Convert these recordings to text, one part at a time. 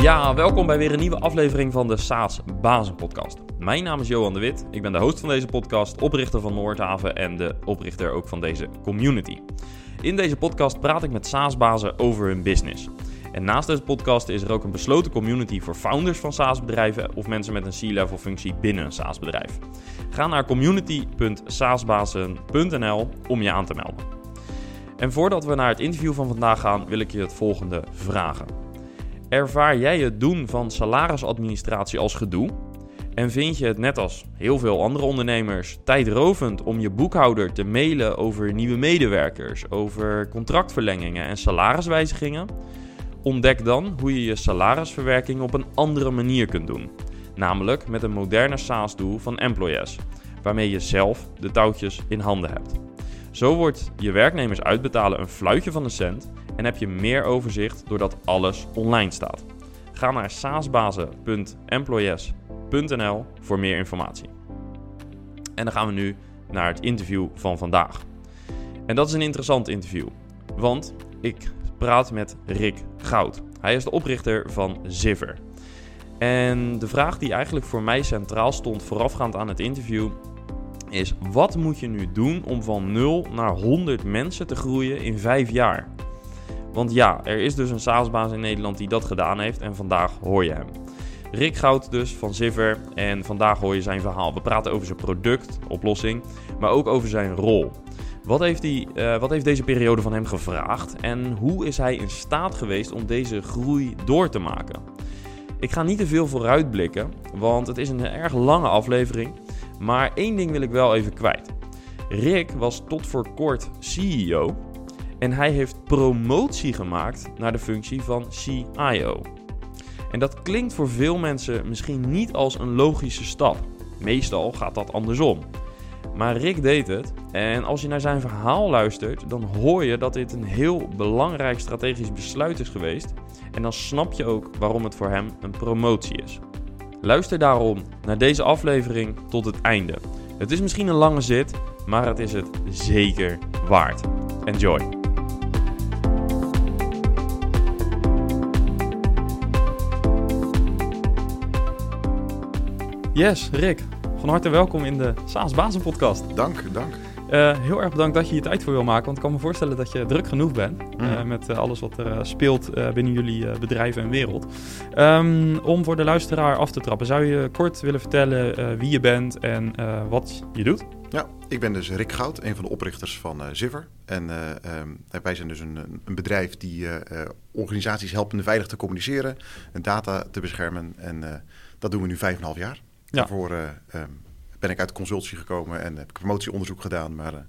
Ja, welkom bij weer een nieuwe aflevering van de SaaS Bazen Podcast. Mijn naam is Johan de Wit. Ik ben de host van deze podcast, oprichter van Noordhaven en de oprichter ook van deze community. In deze podcast praat ik met SaaS-bazen over hun business. En naast deze podcast is er ook een besloten community voor founders van SaaS-bedrijven of mensen met een C-level functie binnen een SaaS-bedrijf. Ga naar community.saasbazen.nl om je aan te melden. En voordat we naar het interview van vandaag gaan, wil ik je het volgende vragen. Ervaar jij het doen van salarisadministratie als gedoe? En vind je het net als heel veel andere ondernemers tijdrovend om je boekhouder te mailen over nieuwe medewerkers, over contractverlengingen en salariswijzigingen? Ontdek dan hoe je je salarisverwerking op een andere manier kunt doen. Namelijk met een moderne SaaS-doel van Employees, waarmee je zelf de touwtjes in handen hebt. Zo wordt je werknemers uitbetalen een fluitje van de cent en heb je meer overzicht doordat alles online staat. Ga naar saasbazen.employees.nl voor meer informatie. En dan gaan we nu naar het interview van vandaag. En dat is een interessant interview, want ik praat met Rick Goud. Hij is de oprichter van Ziver. En de vraag die eigenlijk voor mij centraal stond voorafgaand aan het interview is: wat moet je nu doen om van 0 naar 100 mensen te groeien in 5 jaar? Want ja, er is dus een SaaS-baas in Nederland die dat gedaan heeft en vandaag hoor je hem. Rick Goud dus van Ziver en vandaag hoor je zijn verhaal. We praten over zijn product, oplossing, maar ook over zijn rol. Wat heeft, hij, uh, wat heeft deze periode van hem gevraagd en hoe is hij in staat geweest om deze groei door te maken? Ik ga niet te veel vooruitblikken, want het is een erg lange aflevering. Maar één ding wil ik wel even kwijt. Rick was tot voor kort CEO en hij heeft promotie gemaakt naar de functie van CIO. En dat klinkt voor veel mensen misschien niet als een logische stap. Meestal gaat dat andersom. Maar Rick deed het en als je naar zijn verhaal luistert, dan hoor je dat dit een heel belangrijk strategisch besluit is geweest. En dan snap je ook waarom het voor hem een promotie is. Luister daarom naar deze aflevering tot het einde. Het is misschien een lange zit, maar het is het zeker waard. Enjoy! Yes, Rick. Van harte welkom in de SaaS Bazen podcast. Dank, dank. Uh, heel erg bedankt dat je hier tijd voor wil maken, want ik kan me voorstellen dat je druk genoeg bent uh, met uh, alles wat er speelt binnen jullie bedrijven en wereld. Um, om voor de luisteraar af te trappen, zou je kort willen vertellen wie je bent en wat je doet? Ja, ik ben dus Rick Goud, een van de oprichters van Ziver. En um, wij zijn dus een, een bedrijf die organisaties helpt veilig te communiceren en data te beschermen. En dat doen we nu vijf en een half jaar. Daarvoor um, ben ik uit de consultie gekomen en heb ik promotieonderzoek gedaan. Maar uh,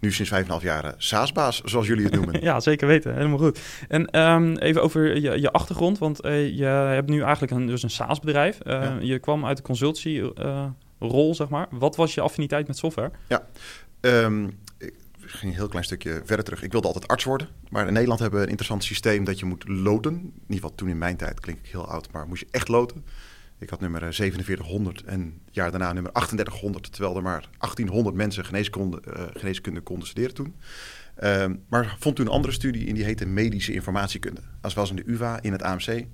nu sinds vijf en half jaar uh, SaaS-baas, zoals jullie het noemen. ja, zeker weten. Helemaal goed. En um, even over je, je achtergrond, want uh, je hebt nu eigenlijk een, dus een SaaS-bedrijf. Ja. Je kwam uit de consultie-rol, zeg maar. Wat was je affiniteit met software? Ja, um, ik ging een heel klein stukje verder terug. Ik wilde altijd arts worden, maar in Nederland hebben we een interessant systeem dat je moet loten. In ieder geval toen in mijn tijd, klink ik heel oud, maar moest je echt loten. Ik had nummer 4700 en het jaar daarna nummer 3800, terwijl er maar 1800 mensen geneeskunde, uh, geneeskunde konden studeren toen. Uh, maar vond toen een andere studie in die heette medische informatiekunde. Dat was in de UvA in het AMC.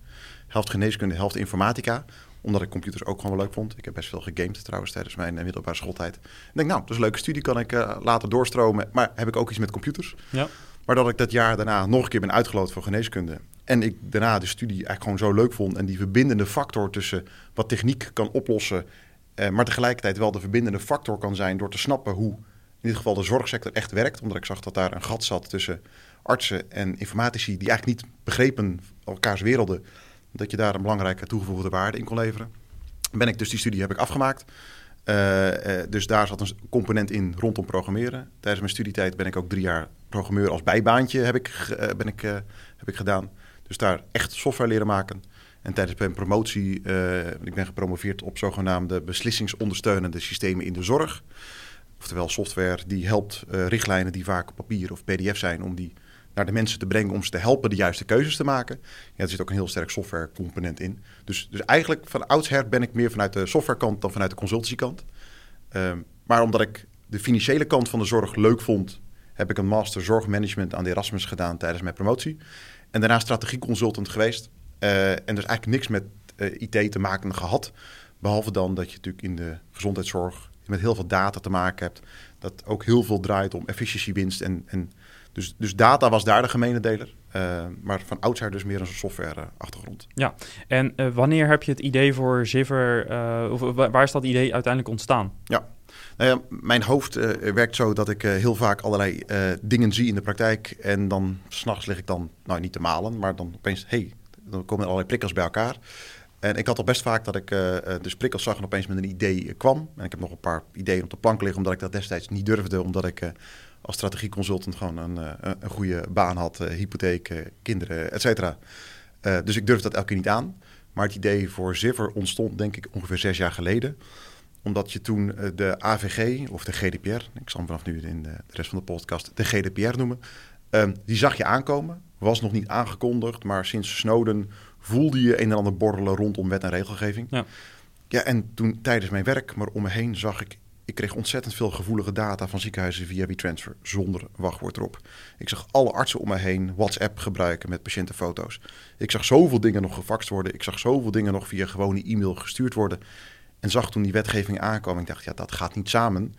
Helft geneeskunde, helft informatica. Omdat ik computers ook gewoon wel leuk vond. Ik heb best veel gegamed trouwens tijdens mijn uh, middelbare schooltijd. Ik denk, nou, dat is een leuke studie, kan ik uh, later doorstromen. Maar heb ik ook iets met computers? Ja. Maar dat ik dat jaar daarna nog een keer ben uitgeloot voor geneeskunde. En ik daarna de studie eigenlijk gewoon zo leuk vond. En die verbindende factor tussen wat techniek kan oplossen. Eh, maar tegelijkertijd wel de verbindende factor kan zijn door te snappen hoe in dit geval de zorgsector echt werkt. Omdat ik zag dat daar een gat zat tussen artsen en informatici die eigenlijk niet begrepen elkaars werelden. Dat je daar een belangrijke toegevoegde waarde in kon leveren. Ben ik dus die studie heb ik afgemaakt. Uh, uh, dus daar zat een component in rondom programmeren. Tijdens mijn studietijd ben ik ook drie jaar programmeur als bijbaantje heb ik, uh, ben ik, heb ik gedaan. Dus daar echt software leren maken. En tijdens mijn promotie, uh, ik ben gepromoveerd op zogenaamde beslissingsondersteunende systemen in de zorg. Oftewel software die helpt uh, richtlijnen die vaak op papier of pdf zijn, om die naar de mensen te brengen om ze te helpen de juiste keuzes te maken. Ja, er zit ook een heel sterk software component in. Dus, dus eigenlijk van oudsher ben ik meer vanuit de softwarekant dan vanuit de consultancykant. Uh, maar omdat ik de financiële kant van de zorg leuk vond, heb ik een master zorgmanagement aan de Erasmus gedaan tijdens mijn promotie. En daarna strategieconsultant geweest. Uh, en dus eigenlijk niks met IT te maken gehad. Behalve dan dat je natuurlijk in de gezondheidszorg met heel veel data te maken hebt. Dat ook heel veel draait om efficiëntiewinst. En, en dus, dus data was daar de gemene deler. Uh, maar van oudsher dus meer een software-achtergrond. Ja, en uh, wanneer heb je het idee voor Ziver, uh, of waar is dat idee uiteindelijk ontstaan? Ja, nou ja mijn hoofd werkt zo dat ik heel vaak allerlei dingen zie in de praktijk. En dan s'nachts lig ik dan, nou niet te malen, maar dan opeens, hey, dan komen allerlei prikkels bij elkaar. En ik had al best vaak dat ik dus prikkels zag en opeens met een idee kwam. En ik heb nog een paar ideeën op de plank liggen, omdat ik dat destijds niet durfde. Omdat ik als strategieconsultant gewoon een, een goede baan had, hypotheek, kinderen, et cetera. dus ik durfde dat elke keer niet aan. Maar het idee voor Ziver ontstond denk ik ongeveer zes jaar geleden. Omdat je toen de AVG of de GDPR, ik zal hem vanaf nu in de, rest van de podcast de GDPR noemen. Ehm, die zag je aankomen, was nog niet aangekondigd, maar sinds Snowden voelde je een en ander borrelen rondom wet en regelgeving. Ja. ja, en toen tijdens mijn werk, maar om me heen zag ik... Ik kreeg ontzettend veel gevoelige data van ziekenhuizen via WeTransfer zonder wachtwoord erop. Ik zag alle artsen om me heen WhatsApp gebruiken met patiëntenfoto's. Ik zag zoveel dingen nog gefaxt worden. Ik zag zoveel dingen nog via gewone e-mail gestuurd worden. En zag toen die wetgeving aankwam. Ik dacht, ja, dat gaat niet samen.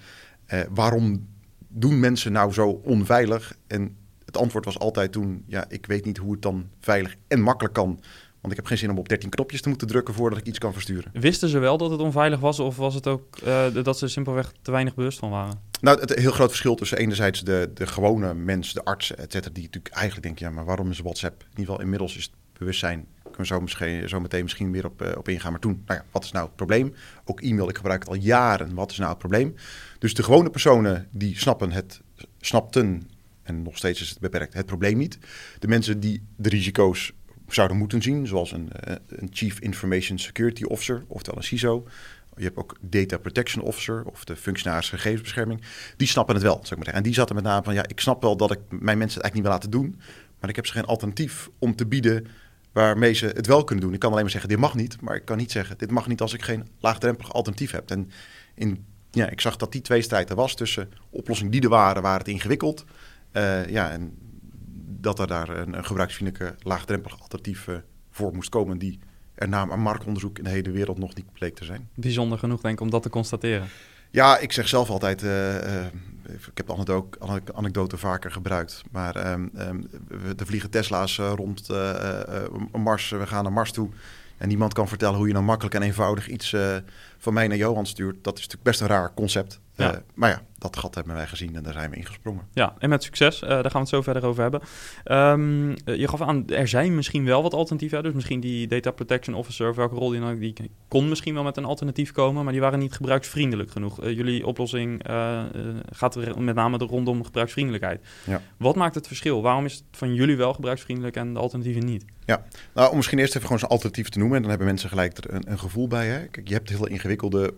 Eh, waarom doen mensen nou zo onveilig? En het antwoord was altijd toen, ja, ik weet niet hoe het dan veilig en makkelijk kan want ik heb geen zin om op 13 knopjes te moeten drukken voordat ik iets kan versturen. Wisten ze wel dat het onveilig was of was het ook uh, dat ze simpelweg te weinig bewust van waren? Nou, het heel groot verschil tussen enerzijds de, de gewone mens, de arts, et cetera, die natuurlijk eigenlijk denken, ja, maar waarom is WhatsApp? In ieder geval inmiddels is het bewustzijn, kunnen we zo, misschien, zo meteen misschien weer op, uh, op ingaan. Maar toen, nou ja, wat is nou het probleem? Ook e-mail, ik gebruik het al jaren. Wat is nou het probleem? Dus de gewone personen die snappen het, snapten en nog steeds is het beperkt, het probleem niet. De mensen die de risico's zouden moeten zien, zoals een, eh, een Chief Information Security Officer, oftewel een CISO. Je hebt ook Data Protection Officer of de functionaris gegevensbescherming. Die snappen het wel, zeg maar zeggen. En die zaten met name van, ja, ik snap wel dat ik mijn mensen het eigenlijk niet wil laten doen, maar ik heb ze geen alternatief om te bieden waarmee ze het wel kunnen doen. Ik kan alleen maar zeggen, dit mag niet, maar ik kan niet zeggen, dit mag niet als ik geen laagdrempelig alternatief heb. En in, ja, ik zag dat die tweestrijd er was tussen oplossingen die er waren, waren het ingewikkeld. Uh, ja, en dat er daar een, een gebruiksvriendelijke, laagdrempelig alternatief uh, voor moest komen... die er na een marktonderzoek in de hele wereld nog niet bleek te zijn. Bijzonder genoeg, denk ik, om dat te constateren. Ja, ik zeg zelf altijd, uh, uh, ik heb de anekdote vaker gebruikt, maar um, um, er vliegen Tesla's rond Mars, we gaan naar Mars toe. En niemand kan vertellen hoe je nou makkelijk en eenvoudig iets van mij naar Johan stuurt. Dat is natuurlijk best een raar concept. Ja. Uh, maar ja, dat gat hebben wij gezien en daar zijn we ingesprongen. Ja, en met succes. Uh, daar gaan we het zo verder over hebben. Um, je gaf aan, er zijn misschien wel wat alternatieven. Dus misschien die Data Protection Officer, of welke rol die nou, die kon misschien wel met een alternatief komen, maar die waren niet gebruiksvriendelijk genoeg. Uh, jullie oplossing gaat er met name rondom gebruiksvriendelijkheid. Ja. Wat maakt het verschil? Waarom is het van jullie wel gebruiksvriendelijk en de alternatieven niet? Ja, nou om misschien eerst even gewoon zo'n alternatief te noemen. En dan hebben mensen gelijk er een, een gevoel bij. Hè? Kijk, je hebt heel ingewikkelde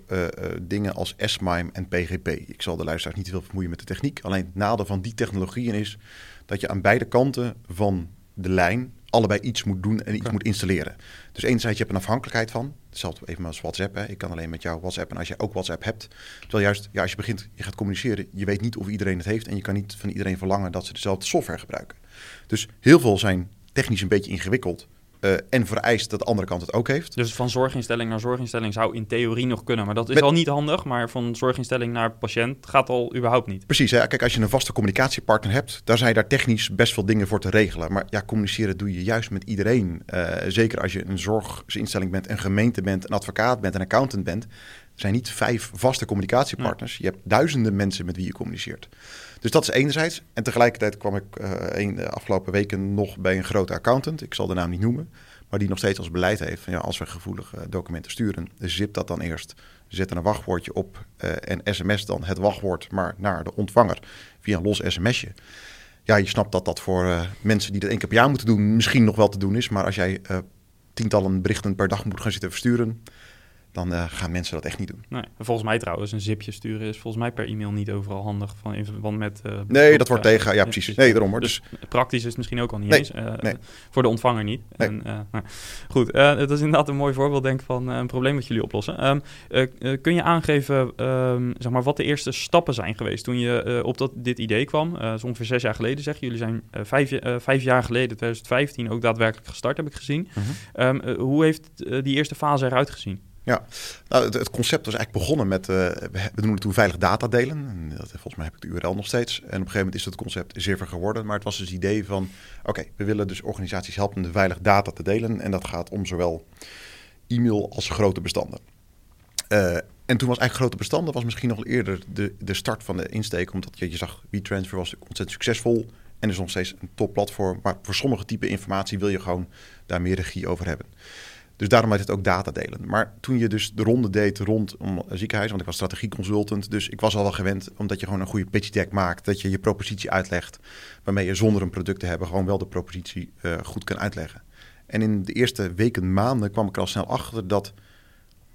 dingen als S-MIME en PGP. Ik zal de luisteraars niet te veel vermoeien met de techniek. Alleen het nadeel van die technologieën is dat je aan beide kanten van de lijn allebei iets moet doen en iets moet installeren. Dus enerzijds je hebt een afhankelijkheid van. Hetzelfde even als WhatsApp. Hè. Ik kan alleen met jou WhatsApp en als je ook WhatsApp hebt. Terwijl juist, ja, als je begint, je gaat communiceren, je weet niet of iedereen het heeft en je kan niet van iedereen verlangen dat ze dezelfde software gebruiken. Dus heel veel zijn technisch een beetje ingewikkeld. Uh, en vereist dat de andere kant het ook heeft. Dus van zorginstelling naar zorginstelling zou in theorie nog kunnen. Maar dat is al niet handig. Maar van zorginstelling naar patiënt gaat al überhaupt niet. Precies. Hè? Kijk, als je een vaste communicatiepartner hebt, dan zijn daar technisch best veel dingen voor te regelen. Maar ja, communiceren doe je juist met iedereen. Uh, zeker als je een zorginstelling bent, een gemeente bent, een advocaat bent, een accountant bent. Er zijn niet vijf vaste communicatiepartners. Je hebt duizenden mensen met wie je communiceert. Dus dat is enerzijds. En tegelijkertijd kwam ik uh, de afgelopen weken nog bij een grote accountant. Ik zal de naam niet noemen. Maar die nog steeds als beleid heeft van ja, als we gevoelige documenten sturen, zip dat dan eerst. Zet er een wachtwoordje op uh, en sms dan het wachtwoord maar naar de ontvanger via een los sms'je. Ja, je snapt dat dat voor uh, mensen die dat één keer per jaar moeten doen misschien nog wel te doen is. Maar als jij tientallen berichten per dag moet gaan zitten versturen, dan uh, gaan mensen dat echt niet doen. Nee, volgens mij trouwens, een zipje sturen is volgens mij per e-mail niet overal handig. Van, in verband met, uh, nee, dat wordt tegen, ja precies. Nee, daarom hoor. Dus, dus, praktisch is het misschien ook al niet nee, eens. Uh, nee. Voor de ontvanger niet. Nee. En, nou, goed, dat is inderdaad een mooi voorbeeld denk ik van een probleem wat jullie oplossen. Um, kun je aangeven um, zeg maar, wat de eerste stappen zijn geweest toen je op dat, dit idee kwam? dat is ongeveer zes jaar geleden zeg. Jullie zijn vijf, vijf jaar geleden, 2015, ook daadwerkelijk gestart heb ik gezien. Mm -hmm. um, hoe heeft die eerste fase eruit gezien? Ja, nou, het, concept was eigenlijk begonnen met, uh, we noemen het toen veilig data delen. En dat, volgens mij heb ik de URL nog steeds. En op een gegeven moment is het concept zeer geworden. Maar het was dus het idee van, oké, we willen dus organisaties helpen de veilig data te delen. En dat gaat om zowel e-mail als grote bestanden. Uh, en toen was eigenlijk grote bestanden was misschien nog eerder de, de start van de insteek. Omdat je, je zag, WeTransfer was ontzettend succesvol. En is nog steeds een topplatform. Maar voor sommige type informatie wil je gewoon daar meer regie over hebben. Dus daarom heet het ook data delen. Maar toen je dus de ronde deed rondom ziekenhuis, want ik was strategieconsultant, dus ik was al wel gewend omdat je gewoon een goede pitch deck maakt, dat je je propositie uitlegt, waarmee je zonder een product te hebben gewoon wel de propositie uh, goed kan uitleggen. En in de eerste weken, maanden kwam ik er al snel achter dat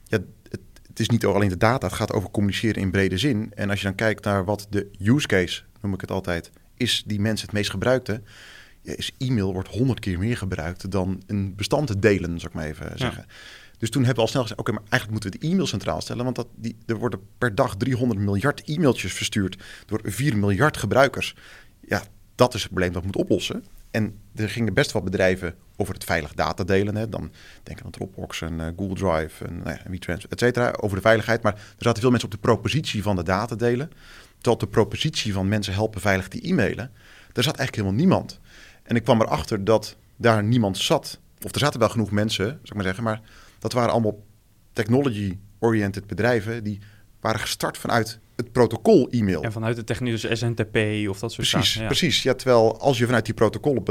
ja, het, het is niet alleen de data, het gaat over communiceren in brede zin. En als je dan kijkt naar wat de use case, noem ik het altijd, is die mensen het meest gebruikte, is e-mail wordt honderd keer meer gebruikt dan een bestand te delen, zou ik maar even zeggen. Dus toen hebben we al snel gezegd, oké, maar eigenlijk moeten we de e-mail centraal stellen, want dat, die, er worden per dag 300 miljard e-mailtjes verstuurd door 4 miljard gebruikers. Ja, dat is het probleem dat we moeten oplossen. En er gingen best wat bedrijven over het veilig data delen. Hè. Dan denken we aan Dropbox en uh, Google Drive en nou ja, WeTransfer, et cetera, over de veiligheid. Maar er zaten veel mensen op de propositie van de data delen. Tot de propositie van mensen helpen veilig te e-mailen. Daar zat eigenlijk helemaal niemand. En ik kwam erachter dat daar niemand zat. Of er zaten wel genoeg mensen, zou ik maar zeggen. Maar dat waren allemaal technology-oriented bedrijven die waren gestart vanuit het protocol e-mail. En vanuit de technische SNTP of dat soort precies, zaken. Precies, ja. Terwijl als je vanuit die protocollen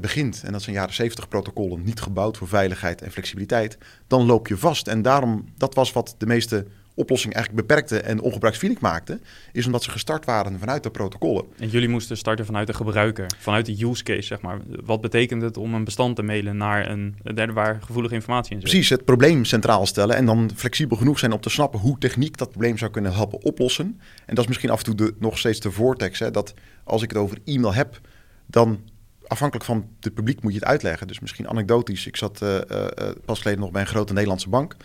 begint, en dat zijn jaren 70 protocollen, niet gebouwd voor veiligheid en flexibiliteit, dan loop je vast. En daarom, dat was wat de meeste oplossing eigenlijk beperkte en ongebruiksvriendelijk maakte, is omdat ze gestart waren vanuit de protocollen. En jullie moesten starten vanuit de gebruiker, vanuit de use case, zeg maar. Wat betekent het om een bestand te mailen naar een derde waar gevoelige informatie in zit? Precies, het probleem centraal stellen en dan flexibel genoeg zijn om te snappen hoe techniek dat probleem zou kunnen helpen oplossen. En dat is misschien af en toe de, nog steeds de voortekst, hè, dat als ik het over e-mail heb, dan afhankelijk van het publiek moet je het uitleggen. Dus misschien anekdotisch. Ik zat uh, uh, pas geleden nog bij een grote Nederlandse bank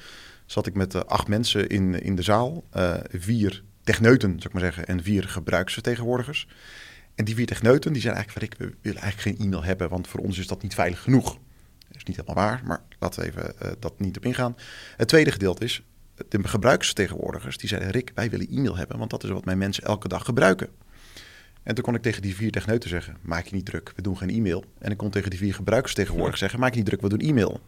zat ik met uh, acht mensen in, in de zaal. Uh, vier techneuten, zou ik maar zeggen, en vier gebruiksvertegenwoordigers. En die vier techneuten die zeiden eigenlijk van... ik, we willen eigenlijk geen e-mail hebben, want voor ons is dat niet veilig genoeg. Dat is niet helemaal waar, maar laten we even uh, dat niet op ingaan. Het tweede gedeelte is, de gebruiksvertegenwoordigers die zeiden... Rick, wij willen e-mail hebben, want dat is wat mijn mensen elke dag gebruiken. En toen kon ik tegen die vier techneuten zeggen: Maak je niet druk, we doen geen e-mail. En ik kon tegen die vier gebruiksvertegenwoordigers zeggen: Maak je niet druk, we doen e-mail.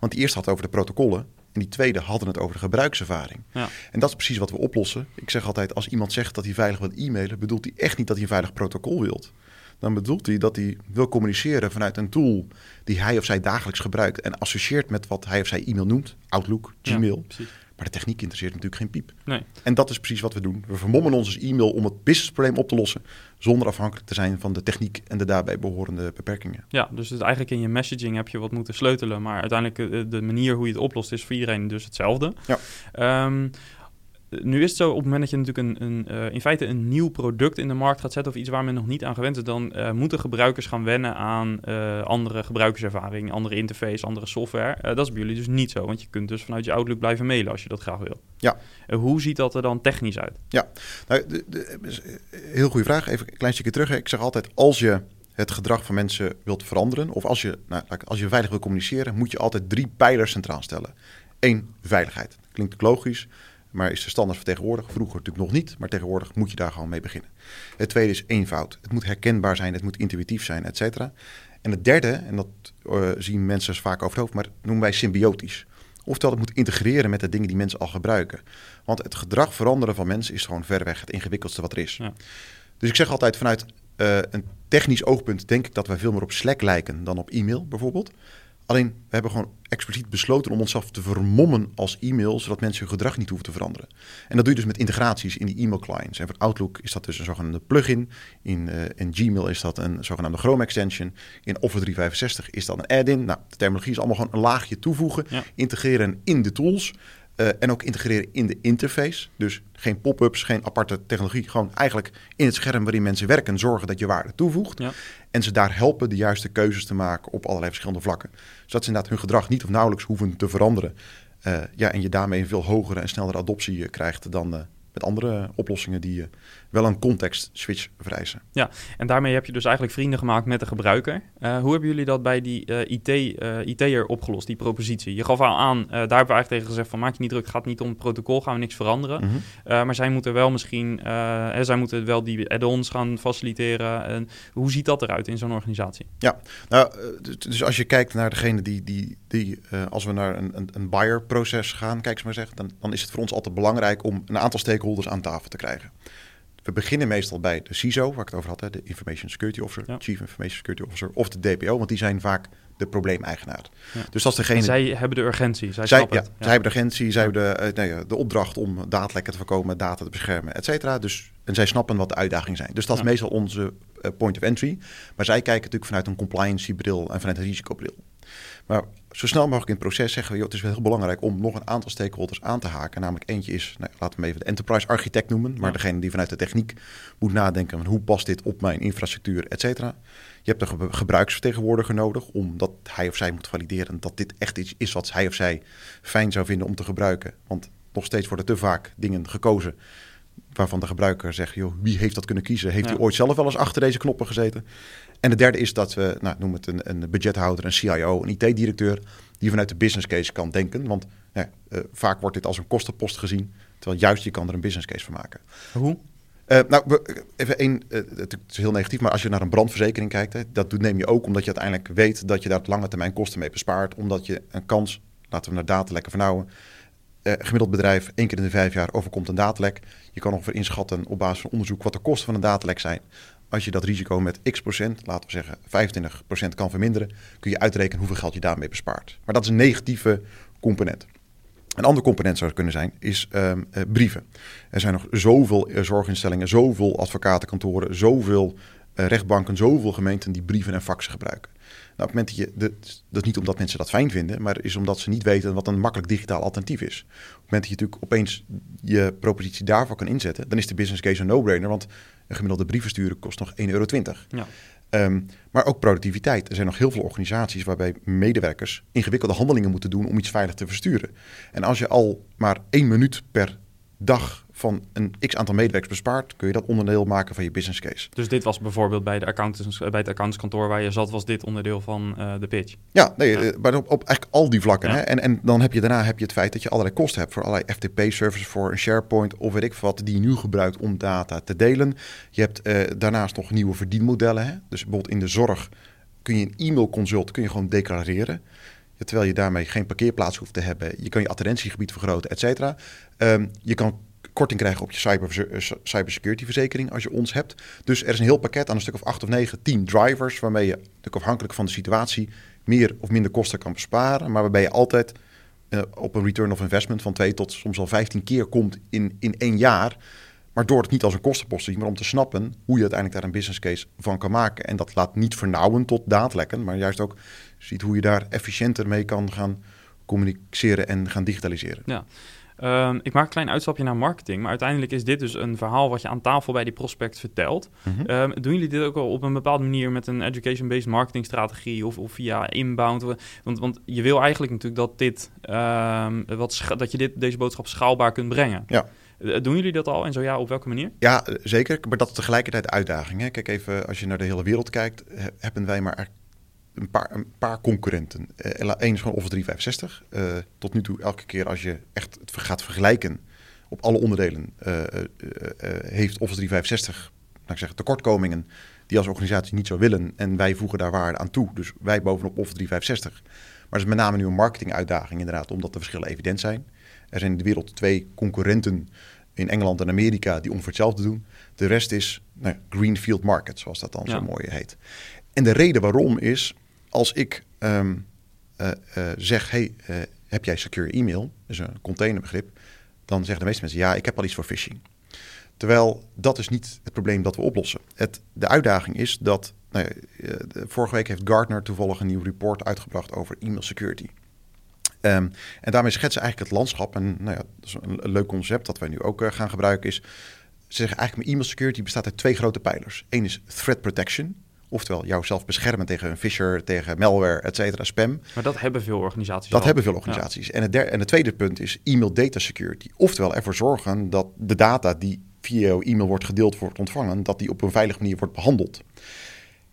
Want die eerste had over de protocollen en die tweede hadden het over de gebruikservaring. Ja. En dat is precies wat we oplossen. Ik zeg altijd: als iemand zegt dat hij veilig wil e-mailen, bedoelt hij echt niet dat hij een veilig protocol wilt. Dan bedoelt hij dat hij wil communiceren vanuit een tool die hij of zij dagelijks gebruikt en associeert met wat hij of zij e-mail noemt: Outlook, Gmail. Ja, maar de techniek interesseert natuurlijk geen piep. Nee. En dat is precies wat we doen. We vermommen ons e-mail om het businessprobleem op te lossen, zonder afhankelijk te zijn van de techniek en de daarbij behorende beperkingen. Ja, dus het, eigenlijk in je messaging heb je wat moeten sleutelen, maar uiteindelijk de, eh, de manier hoe je het oplost is voor iedereen dus hetzelfde. Ja. Um, nu is het zo, op het moment dat je natuurlijk een, een uh, in feite een nieuw product in de markt gaat zetten of iets waar men nog niet aan gewend is, dan uh, moeten gebruikers gaan wennen aan uh, andere gebruikerservaring, andere interface, andere software. dat is bij jullie dus niet zo, want je kunt dus vanuit je Outlook blijven mailen als je dat graag wil. Ja. hoe ziet dat er dan technisch uit? Ja, nou, de, de, heel goede vraag. Even een klein stukje terug. Ik zeg altijd, als je het gedrag van mensen wilt veranderen, of als je, nou, als je veilig wil communiceren, moet je altijd drie pijlers centraal stellen. Eén, veiligheid. Klinkt logisch maar is de standaard vertegenwoordigd. Vroeger natuurlijk nog niet, maar tegenwoordig moet je daar gewoon mee beginnen. Het tweede is eenvoud. Het moet herkenbaar zijn, het moet intuïtief zijn, et cetera. En het derde, en dat uh, zien mensen vaak over het hoofd, maar noemen wij symbiotisch. Oftewel, het moet integreren met de dingen die mensen al gebruiken. Want het gedrag veranderen van mensen is gewoon verreweg het ingewikkeldste wat er is. Ja. Dus ik zeg altijd vanuit uh, een technisch oogpunt denk ik dat wij veel meer op Slack lijken dan op e-mail bijvoorbeeld. Alleen, we hebben gewoon expliciet besloten om onszelf te vermommen als e-mail, zodat mensen hun gedrag niet hoeven te veranderen. En dat doe je dus met integraties in die e-mail clients. En voor Outlook is dat dus een zogenaamde plugin. In, uh, in Gmail is dat een zogenaamde Chrome extension. In Office 365 is dat een add-in. Nou, de terminologie is allemaal gewoon een laagje toevoegen, integreren in de tools. Uh, en ook integreren in de interface. Dus geen pop-ups, geen aparte technologie. Gewoon eigenlijk in het scherm waarin mensen werken, zorgen dat je waarde toevoegt. Ja. En ze daar helpen de juiste keuzes te maken op allerlei verschillende vlakken. Zodat ze inderdaad hun gedrag niet of nauwelijks hoeven te veranderen. Uh, ja, en je daarmee een veel hogere en snellere adoptie krijgt dan met andere oplossingen die uh, wel een context switch vereisen. Ja, en daarmee heb je dus eigenlijk vrienden gemaakt met de gebruiker. Uh, hoe hebben jullie dat bij die uh, IT, IT'er opgelost, die propositie? Je gaf al aan, daar hebben we eigenlijk tegen gezegd van maak je niet druk, gaat niet om het protocol, gaan we niks veranderen. Mm -hmm. maar zij moeten wel misschien, zij moeten wel die add-ons gaan faciliteren. En hoe ziet dat eruit in zo'n organisatie? Ja, nou, dus als je kijkt naar degene die, die, die als we naar een, een, een buyer-proces gaan, kijk eens maar zeggen, dan, dan is het voor ons altijd belangrijk om een aantal stakeholders aan tafel te krijgen. We beginnen meestal bij de CISO, waar ik het over had, hè, de Information Security Officer, Chief Information Security Officer, of de DPO, want die zijn vaak de probleemeigenaar. Ja. Dus dat is degene. En zij hebben de urgentie. Zij, zij, ja, ja. zij hebben de urgentie, zij hebben de, uh, nee, de opdracht om datalekken te voorkomen, data te beschermen, et cetera. Dus, en zij snappen wat de uitdagingen zijn. Dus dat is meestal onze uh, point of entry. Maar zij kijken natuurlijk vanuit een compliance-bril en vanuit een risicobril. Maar zo snel mogelijk in het proces zeggen we, joh, het is wel heel belangrijk om nog een aantal stakeholders aan te haken. Namelijk eentje is, nou, laten we hem even de enterprise architect noemen, maar degene die vanuit de techniek moet nadenken van hoe past dit op mijn infrastructuur, et cetera. Je hebt een gebruiksvertegenwoordiger nodig, omdat hij of zij moet valideren dat dit echt iets is wat hij of zij fijn zou vinden om te gebruiken. Want nog steeds worden te vaak dingen gekozen waarvan de gebruiker zegt, joh, wie heeft dat kunnen kiezen? Heeft hij ooit zelf wel eens achter deze knoppen gezeten? En de derde is dat we, nou, noem het een, een budgethouder, een CIO, een IT-directeur, die vanuit de business case kan denken. Want ja, uh, vaak wordt dit als een kostenpost gezien, terwijl juist je kan er een business case van maken. Hoe? Uh, nou, even één, uh, het is heel negatief, maar als je naar een brandverzekering kijkt, hè, dat neem je ook omdat je uiteindelijk weet dat je daar op lange termijn kosten mee bespaart. Omdat je een kans, laten we naar data lekker vernauwen, uh, gemiddeld bedrijf één keer in de vijf jaar overkomt een datalek. Je kan ongeveer inschatten op basis van onderzoek wat de kosten van een datalek zijn. Als je dat risico met x procent, laten we zeggen 25 procent kan verminderen, kun je uitrekenen hoeveel geld je daarmee bespaart. Maar dat is een negatieve component. Een ander component zou kunnen zijn, is um, uh, brieven. Er zijn nog zoveel uh, zorginstellingen, zoveel advocatenkantoren, zoveel uh, rechtbanken, zoveel gemeenten die brieven en faxen gebruiken. Nou, op het moment dat je, dat is niet omdat mensen dat fijn vinden, maar is omdat ze niet weten wat een makkelijk digitaal alternatief is. Op het moment dat je natuurlijk opeens je propositie daarvoor kan inzetten, dan is de business case een no-brainer, want een gemiddelde brief versturen kost nog 1,20 euro. Ja. Um, maar ook productiviteit. Er zijn nog heel veel organisaties waarbij medewerkers ingewikkelde handelingen moeten doen om iets veilig te versturen. En als je al maar één minuut per dag van een x aantal medewerkers bespaart, kun je dat onderdeel maken van je business case. Dus dit was bijvoorbeeld bij, de accountants, bij het accountantskantoor waar je zat, was dit onderdeel van uh, de pitch? Ja, nee, ja. Eh, maar op, op, eigenlijk al die vlakken. Ja. Hè? En, en dan heb je daarna heb je het feit dat je allerlei kosten hebt voor allerlei FTP-services, voor een SharePoint of weet ik wat, die je nu gebruikt om data te delen. Je hebt uh, daarnaast nog nieuwe verdienmodellen. Hè? Dus bijvoorbeeld in de zorg kun je een e-mailconsult kun je gewoon declareren. Terwijl je daarmee geen parkeerplaats hoeft te hebben. Je kan je attendentiegebied vergroten, et cetera. Um, je kan korting krijgen op je cyber, eh, cybersecurity verzekering als je ons hebt. Dus er is een heel pakket aan een stuk of acht of negen, tien drivers... waarmee je afhankelijk van de situatie meer of minder kosten kan besparen... maar waarbij je altijd uh, op een return of investment van twee tot soms al 15 keer komt in, in één jaar... Maar door het niet als een kostenpost te zien, maar om te snappen hoe je uiteindelijk daar een business case van kan maken. En dat laat niet vernauwen tot daadlekken, maar juist ook ziet hoe je daar efficiënter mee kan gaan communiceren en gaan digitaliseren. Ja. Um, ik maak een klein uitstapje naar marketing, maar uiteindelijk is dit dus een verhaal wat je aan tafel bij die prospect vertelt. Mm -hmm. um, doen jullie dit ook al op een bepaalde manier met een education-based marketingstrategie of, of via inbound? Want, want je wil eigenlijk natuurlijk dat, dit, um, wat dat je dit, deze boodschap schaalbaar kunt brengen. Ja. Uh, doen jullie dat al en zo ja, op welke manier? Ja, zeker. Maar dat is tegelijkertijd uitdaging. Hè? Kijk even, als je naar de hele wereld kijkt, hebben wij maar een paar, een paar concurrenten. Eén uh, is gewoon Office 365. Uh, tot nu toe, elke keer als je echt het gaat vergelijken op alle onderdelen, uh, heeft Office 365 nou ik zeg, tekortkomingen die als organisatie niet zou willen. En wij voegen daar waarde aan toe. Dus wij bovenop Office 365. Maar het is met name nu een marketinguitdaging inderdaad, omdat de verschillen evident zijn. Er zijn in de wereld twee concurrenten in Engeland en Amerika die ongeveer hetzelfde doen. De rest is nou, greenfield market, zoals dat dan ja. zo mooi heet. En de reden waarom is, als ik um, uh, uh, zeg, hey, uh, heb jij secure e-mail? Dus een containerbegrip. Dan zeggen de meeste mensen, ja, ik heb al iets voor phishing. Terwijl dat is niet het probleem dat we oplossen. Het, de uitdaging is dat, nou, vorige week heeft Gartner toevallig een nieuw report uitgebracht over e-mail security. Ehm, en daarmee schetsen eigenlijk het landschap. En nou ja, dat is een, een leuk concept dat wij nu ook gaan gebruiken. Is, ze zeggen eigenlijk mijn e-mail security bestaat uit twee grote pijlers. Eén is threat protection. Oftewel, jouzelf beschermen tegen een phishing, tegen malware, et cetera, spam. Maar dat hebben veel organisaties Dat al. hebben veel organisaties. Ja. En, het derde, en het tweede punt is e-mail data security. Oftewel, ervoor zorgen dat de data die via jouw e-mail wordt gedeeld, wordt ontvangen, dat die op een veilige manier wordt behandeld.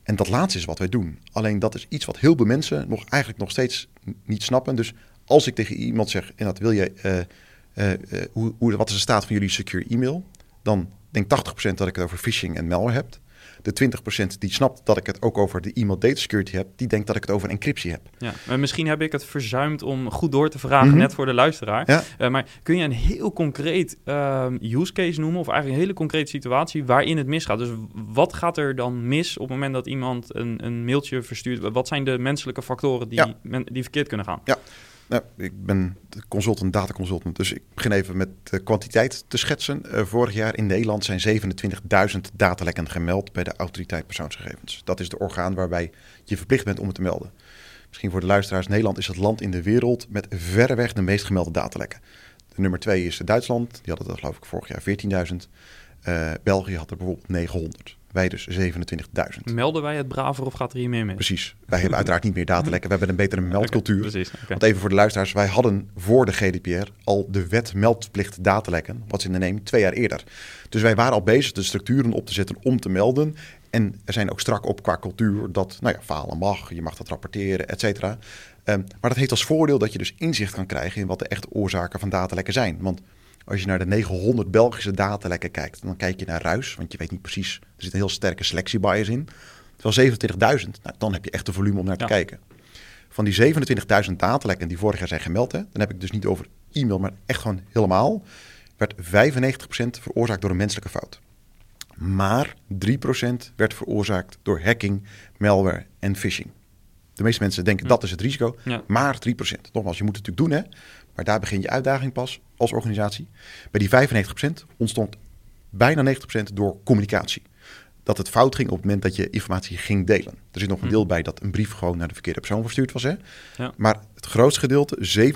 En dat laatste is wat wij doen. Alleen dat is iets wat heel veel mensen nog eigenlijk nog steeds niet snappen. Dus als ik tegen iemand zeg, en dat wil je, uh, uh, uh, hoe, hoe, wat is de staat van jullie secure e-mail? Dan denk 80% dat ik het over phishing en malware heb. De 20% die snapt dat ik het ook over de e-mail data security heb, die denkt dat ik het over encryptie heb. Ja, maar misschien heb ik het verzuimd om goed door te vragen, mm -hmm. net voor de luisteraar. Ja. Uh, maar kun je een heel concreet uh, use case noemen, of eigenlijk een hele concrete situatie waarin het misgaat? Dus wat gaat er dan mis op het moment dat iemand een, een mailtje verstuurt? Wat zijn de menselijke factoren die, ja. men, die verkeerd kunnen gaan? Ja. Nou, ik ben consultant, dataconsultant, dus ik begin even met de kwantiteit te schetsen. Uh, vorig jaar in Nederland zijn 27.000 datalekken gemeld bij de autoriteit persoonsgegevens. Dat is de orgaan waarbij je verplicht bent om het te melden. Misschien voor de luisteraars, Nederland is het land in de wereld met verreweg de meest gemelde datalekken. De nummer twee is Duitsland, die hadden dat geloof ik vorig jaar 14.000. Uh, België had er bijvoorbeeld 900. Wij dus 27.000. Melden wij het braver of gaat er hier meer mee? Precies. Wij hebben uiteraard niet meer datalekken. We hebben een betere meldcultuur. Okay, precies. Okay. Want even voor de luisteraars. Wij hadden voor de GDPR al de wet meldplicht datalekken. Wat ze in de neem twee jaar eerder. Dus wij waren al bezig de structuren op te zetten om te melden. En er zijn ook strak op qua cultuur dat nou ja, falen mag. Je mag dat rapporteren, et cetera. Um, maar dat heeft als voordeel dat je dus inzicht kan krijgen in wat de echte oorzaken van datalekken zijn. Want als je naar de 900 Belgische datalekken kijkt, dan kijk je naar ruis, want je weet niet precies. Er zit een heel sterke selectiebias in. Terwijl 27.000, nou, dan heb je echt de volume om naar te ja. kijken. Van die 27.000 datalekken die vorig jaar zijn gemeld, hè, dan heb ik dus niet over e-mail, maar echt gewoon helemaal, werd 95% veroorzaakt door een menselijke fout. Maar 3% werd veroorzaakt door hacking, malware en phishing. De meeste mensen denken Hm. dat is het risico, ja. maar 3%. Nogmaals, je moet het natuurlijk doen, hè? Maar daar begin je uitdaging pas als organisatie. Bij die 95% ontstond bijna 90% door communicatie. Dat het fout ging op het moment dat je informatie ging delen. Er zit nog een deel bij dat een brief gewoon naar de verkeerde persoon verstuurd was. Hè? Ja. Maar het grootste gedeelte,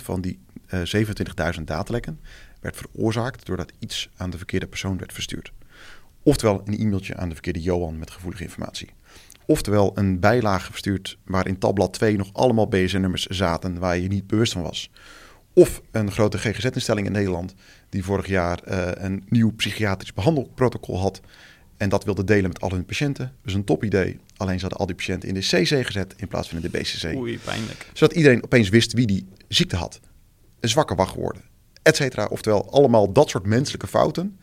67% van die uh, 27.000 datalekken, werd veroorzaakt doordat iets aan de verkeerde persoon werd verstuurd. Oftewel een e-mailtje aan de verkeerde Johan met gevoelige informatie. Oftewel een bijlage verstuurd waar in tabblad 2 nog allemaal BSN-nummers zaten waar je niet bewust van was. Of een grote GGZ-instelling in Nederland die vorig jaar uh, een nieuw psychiatrisch behandelprotocol had. En dat wilde delen met al hun patiënten. Dus een top idee. Alleen ze hadden al die patiënten in de CC gezet in plaats van in de BCC. Oei, pijnlijk. Zodat iedereen opeens wist wie die ziekte had. Een zwakke wachtwoorden, et cetera. Oftewel allemaal dat soort menselijke fouten.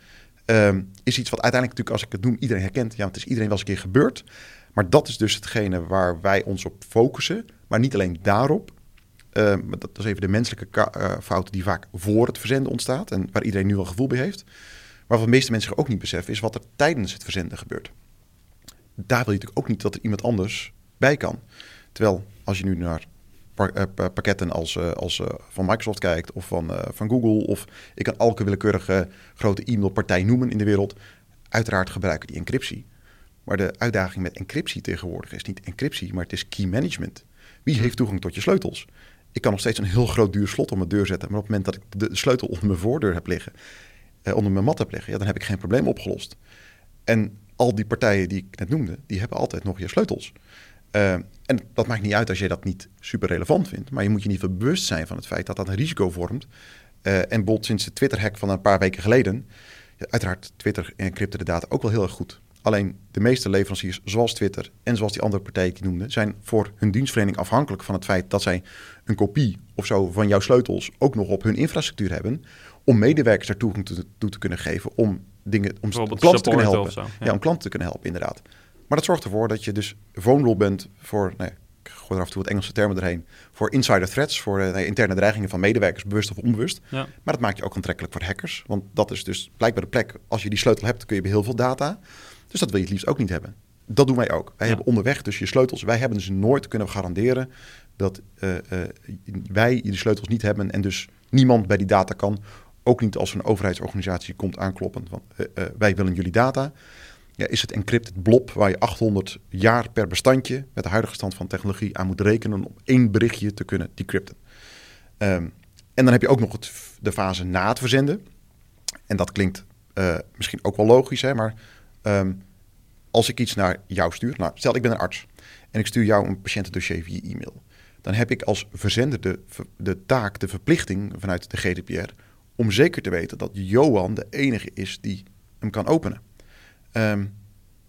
Um, is iets wat uiteindelijk natuurlijk, als ik het noem, iedereen herkent. Ja, het is iedereen wel eens een keer gebeurd. Maar dat is dus hetgene waar wij ons op focussen. Maar niet alleen daarop. Uh, dat is even de menselijke uh, fouten die vaak voor het verzenden ontstaat. En waar iedereen nu wel gevoel bij heeft. Maar wat de meeste mensen ook niet beseffen is wat er tijdens het verzenden gebeurt. Daar wil je natuurlijk ook niet dat er iemand anders bij kan. Terwijl als je nu naar uh, pakketten als, als van Microsoft kijkt of van, van Google... of ik kan elke willekeurige grote e-mailpartij noemen in de wereld... uiteraard gebruiken die encryptie. Maar de uitdaging met encryptie tegenwoordig is niet encryptie, maar het is key management. Wie heeft toegang tot je sleutels? Ik kan nog steeds een heel groot duur slot op mijn deur zetten, maar op het moment dat ik de sleutel onder mijn voordeur heb liggen, eh, onder mijn mat heb liggen, ja, dan heb ik geen probleem opgelost. En al die partijen die ik net noemde, die hebben altijd nog je sleutels. Uh, en dat maakt niet uit als je dat niet super relevant vindt, maar je moet je niet bewust zijn van het feit dat dat een risico vormt. Uh, en bijvoorbeeld sinds de Twitter-hack van een paar weken geleden, uiteraard Twitter encrypte de data ook wel heel erg goed. Alleen de meeste leveranciers, zoals Twitter en zoals die andere partijen die noemde, zijn voor hun dienstverlening afhankelijk van het feit dat zij een kopie of zo van jouw sleutels ook nog op hun infrastructuur hebben. Om medewerkers daar toegang toe, toe te kunnen geven. Om dingen om klanten te kunnen helpen. Zo, ja. ja. om klanten te kunnen helpen, inderdaad. Maar dat zorgt ervoor dat je dus vulnerable bent voor. Nee, ik gooi er af en toe wat Engelse termen erheen. Voor insider threats, voor uh, interne dreigingen van medewerkers, bewust of onbewust. Ja. Maar dat maakt je ook aantrekkelijk voor hackers. Want dat is dus blijkbaar de plek. Als je die sleutel hebt, kun je bij heel veel data. Dus dat wil je het liefst ook niet hebben. Dat doen wij ook. Wij ja. hebben onderweg dus je sleutels. Wij hebben dus nooit kunnen garanderen dat uh, uh, wij die sleutels niet hebben en dus niemand bij die data kan. Ook niet als een overheidsorganisatie komt aankloppen van uh, wij willen jullie data. Ja, is het encrypted blob waar je 800 jaar per bestandje met de huidige stand van technologie aan moet rekenen om één berichtje te kunnen decrypten. Ehm, en dan heb je ook nog het, de fase na het verzenden. En dat klinkt misschien ook wel logisch, hè, maar ehm, als ik iets naar jou stuur, nou, stel ik ben een arts en ik stuur jou een patiëntendossier via e-mail, dan heb ik als verzender de, de taak, de verplichting vanuit de GDPR om zeker te weten dat Johan de enige is die hem kan openen. Ehm,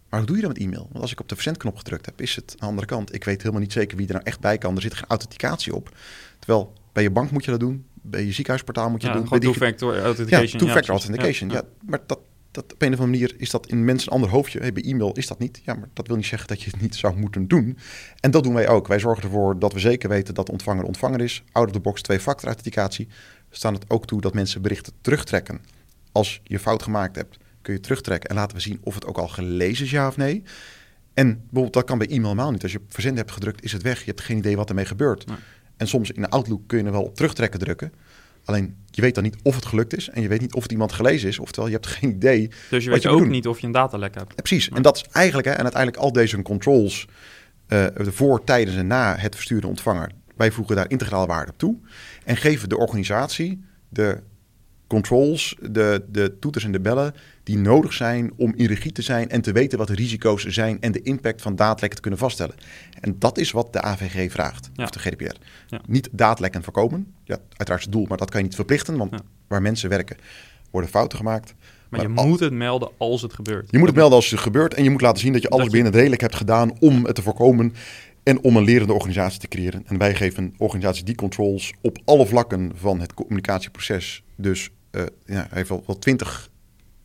maar hoe doe je dat met e-mail? Want als ik op de verzendknop gedrukt heb, is het aan de andere kant. Ik weet helemaal niet zeker wie er nou echt bij kan. Er zit geen authenticatie op. Terwijl bij je bank moet je dat doen, bij je ziekenhuisportaal moet je ja, dat doen. two-factor authentication. Ja, two-factor authentication. Ja, maar dat, dat, op een of andere manier is dat in mensen een ander hoofdje. Hey, bij e-mail is dat niet. Ja, maar dat wil niet zeggen dat je het niet zou moeten doen. En dat doen wij ook. Wij zorgen ervoor dat we zeker weten dat de ontvanger ontvanger is. Out of the box twee-factor authenticatie. We staan het ook toe dat mensen berichten terugtrekken. Als je fout gemaakt hebt, kun je terugtrekken en laten we zien of het ook al gelezen is, ja of nee. En bijvoorbeeld, dat kan bij e-mail helemaal niet. Als je verzenden hebt gedrukt, is het weg. Je hebt geen idee wat ermee gebeurt. En soms in de Outlook kun je er wel op terugtrekken drukken. Alleen je weet dan niet of het gelukt is en je weet niet of het iemand gelezen is. Oftewel, je hebt geen idee. Dus je weet ook niet of je een datalek hebt. precies. En dat is eigenlijk, hè, en uiteindelijk al deze controls uh, voor, tijdens en na het verstuurde ontvanger. Wij voegen daar integraal waarde op toe en geven de organisatie de controls, de, de toeters en de bellen die nodig zijn om in regie te zijn en te weten wat de risico's zijn en de impact van daadlekken te kunnen vaststellen. En dat is wat de AVG vraagt, of de GDPR. Ja. Niet daadlekken voorkomen, ja, uiteraard het doel, maar dat kan je niet verplichten, want waar mensen werken worden fouten gemaakt. Maar, je moet het melden als het gebeurt. Je moet het melden als het gebeurt en je moet laten zien dat je alles binnen redelijk hebt gedaan om het te voorkomen en om een lerende organisatie te creëren. En wij geven organisaties die controls op alle vlakken van het communicatieproces. Dus uh, ja, heeft wel, wel twintig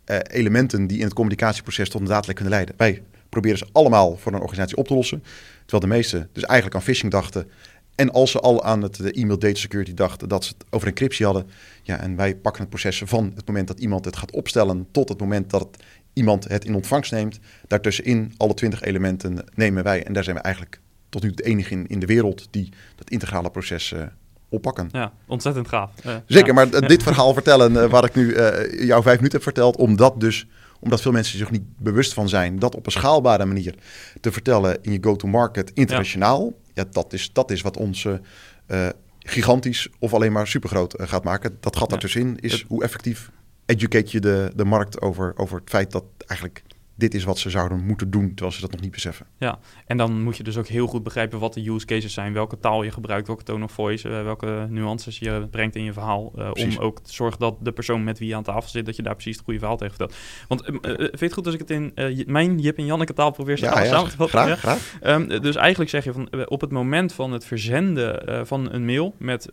uh, elementen die in het communicatieproces tot een daadlek kunnen leiden. Wij proberen ze allemaal voor een organisatie op te lossen. Terwijl de meesten dus eigenlijk aan phishing dachten. En als ze al aan het de e-mail data security dachten dat ze het over encryptie hadden. Ja, en wij pakken het proces van het moment dat iemand het gaat opstellen tot het moment dat iemand het in ontvangst neemt. Daartussenin alle twintig elementen nemen wij. En daar zijn we eigenlijk tot nu de enige in, in de wereld die dat integrale proces uh, oppakken. Ja, ontzettend gaaf. Zeker, maar dit verhaal vertellen uh, waar ik nu uh, jou vijf minuten heb verteld, omdat dus omdat veel mensen zich niet bewust van zijn, dat op een schaalbare manier te vertellen in je go-to-market internationaal, ja. dat, is, dat is wat ons uh, gigantisch of alleen maar supergroot gaat maken. Dat gat ja. daartussenin is hoe effectief educate je de, de markt over, over het feit dat eigenlijk dit is wat ze zouden moeten doen, terwijl ze dat nog niet beseffen. Ja, en dan moet je dus ook heel goed begrijpen wat de use cases zijn, welke taal je gebruikt, welke tone of voice, uh, welke nuances je brengt in je verhaal, uh, om ook te zorgen dat de persoon met wie je aan tafel zit, dat je daar precies het goede verhaal tegen vertelt. Want uh, vind je het goed als ik het in mijn Jip en Janneke taal probeer ja, ja, samen te vatten? Graag, graag. Um, dus eigenlijk zeg je van, op het moment van het verzenden van een mail met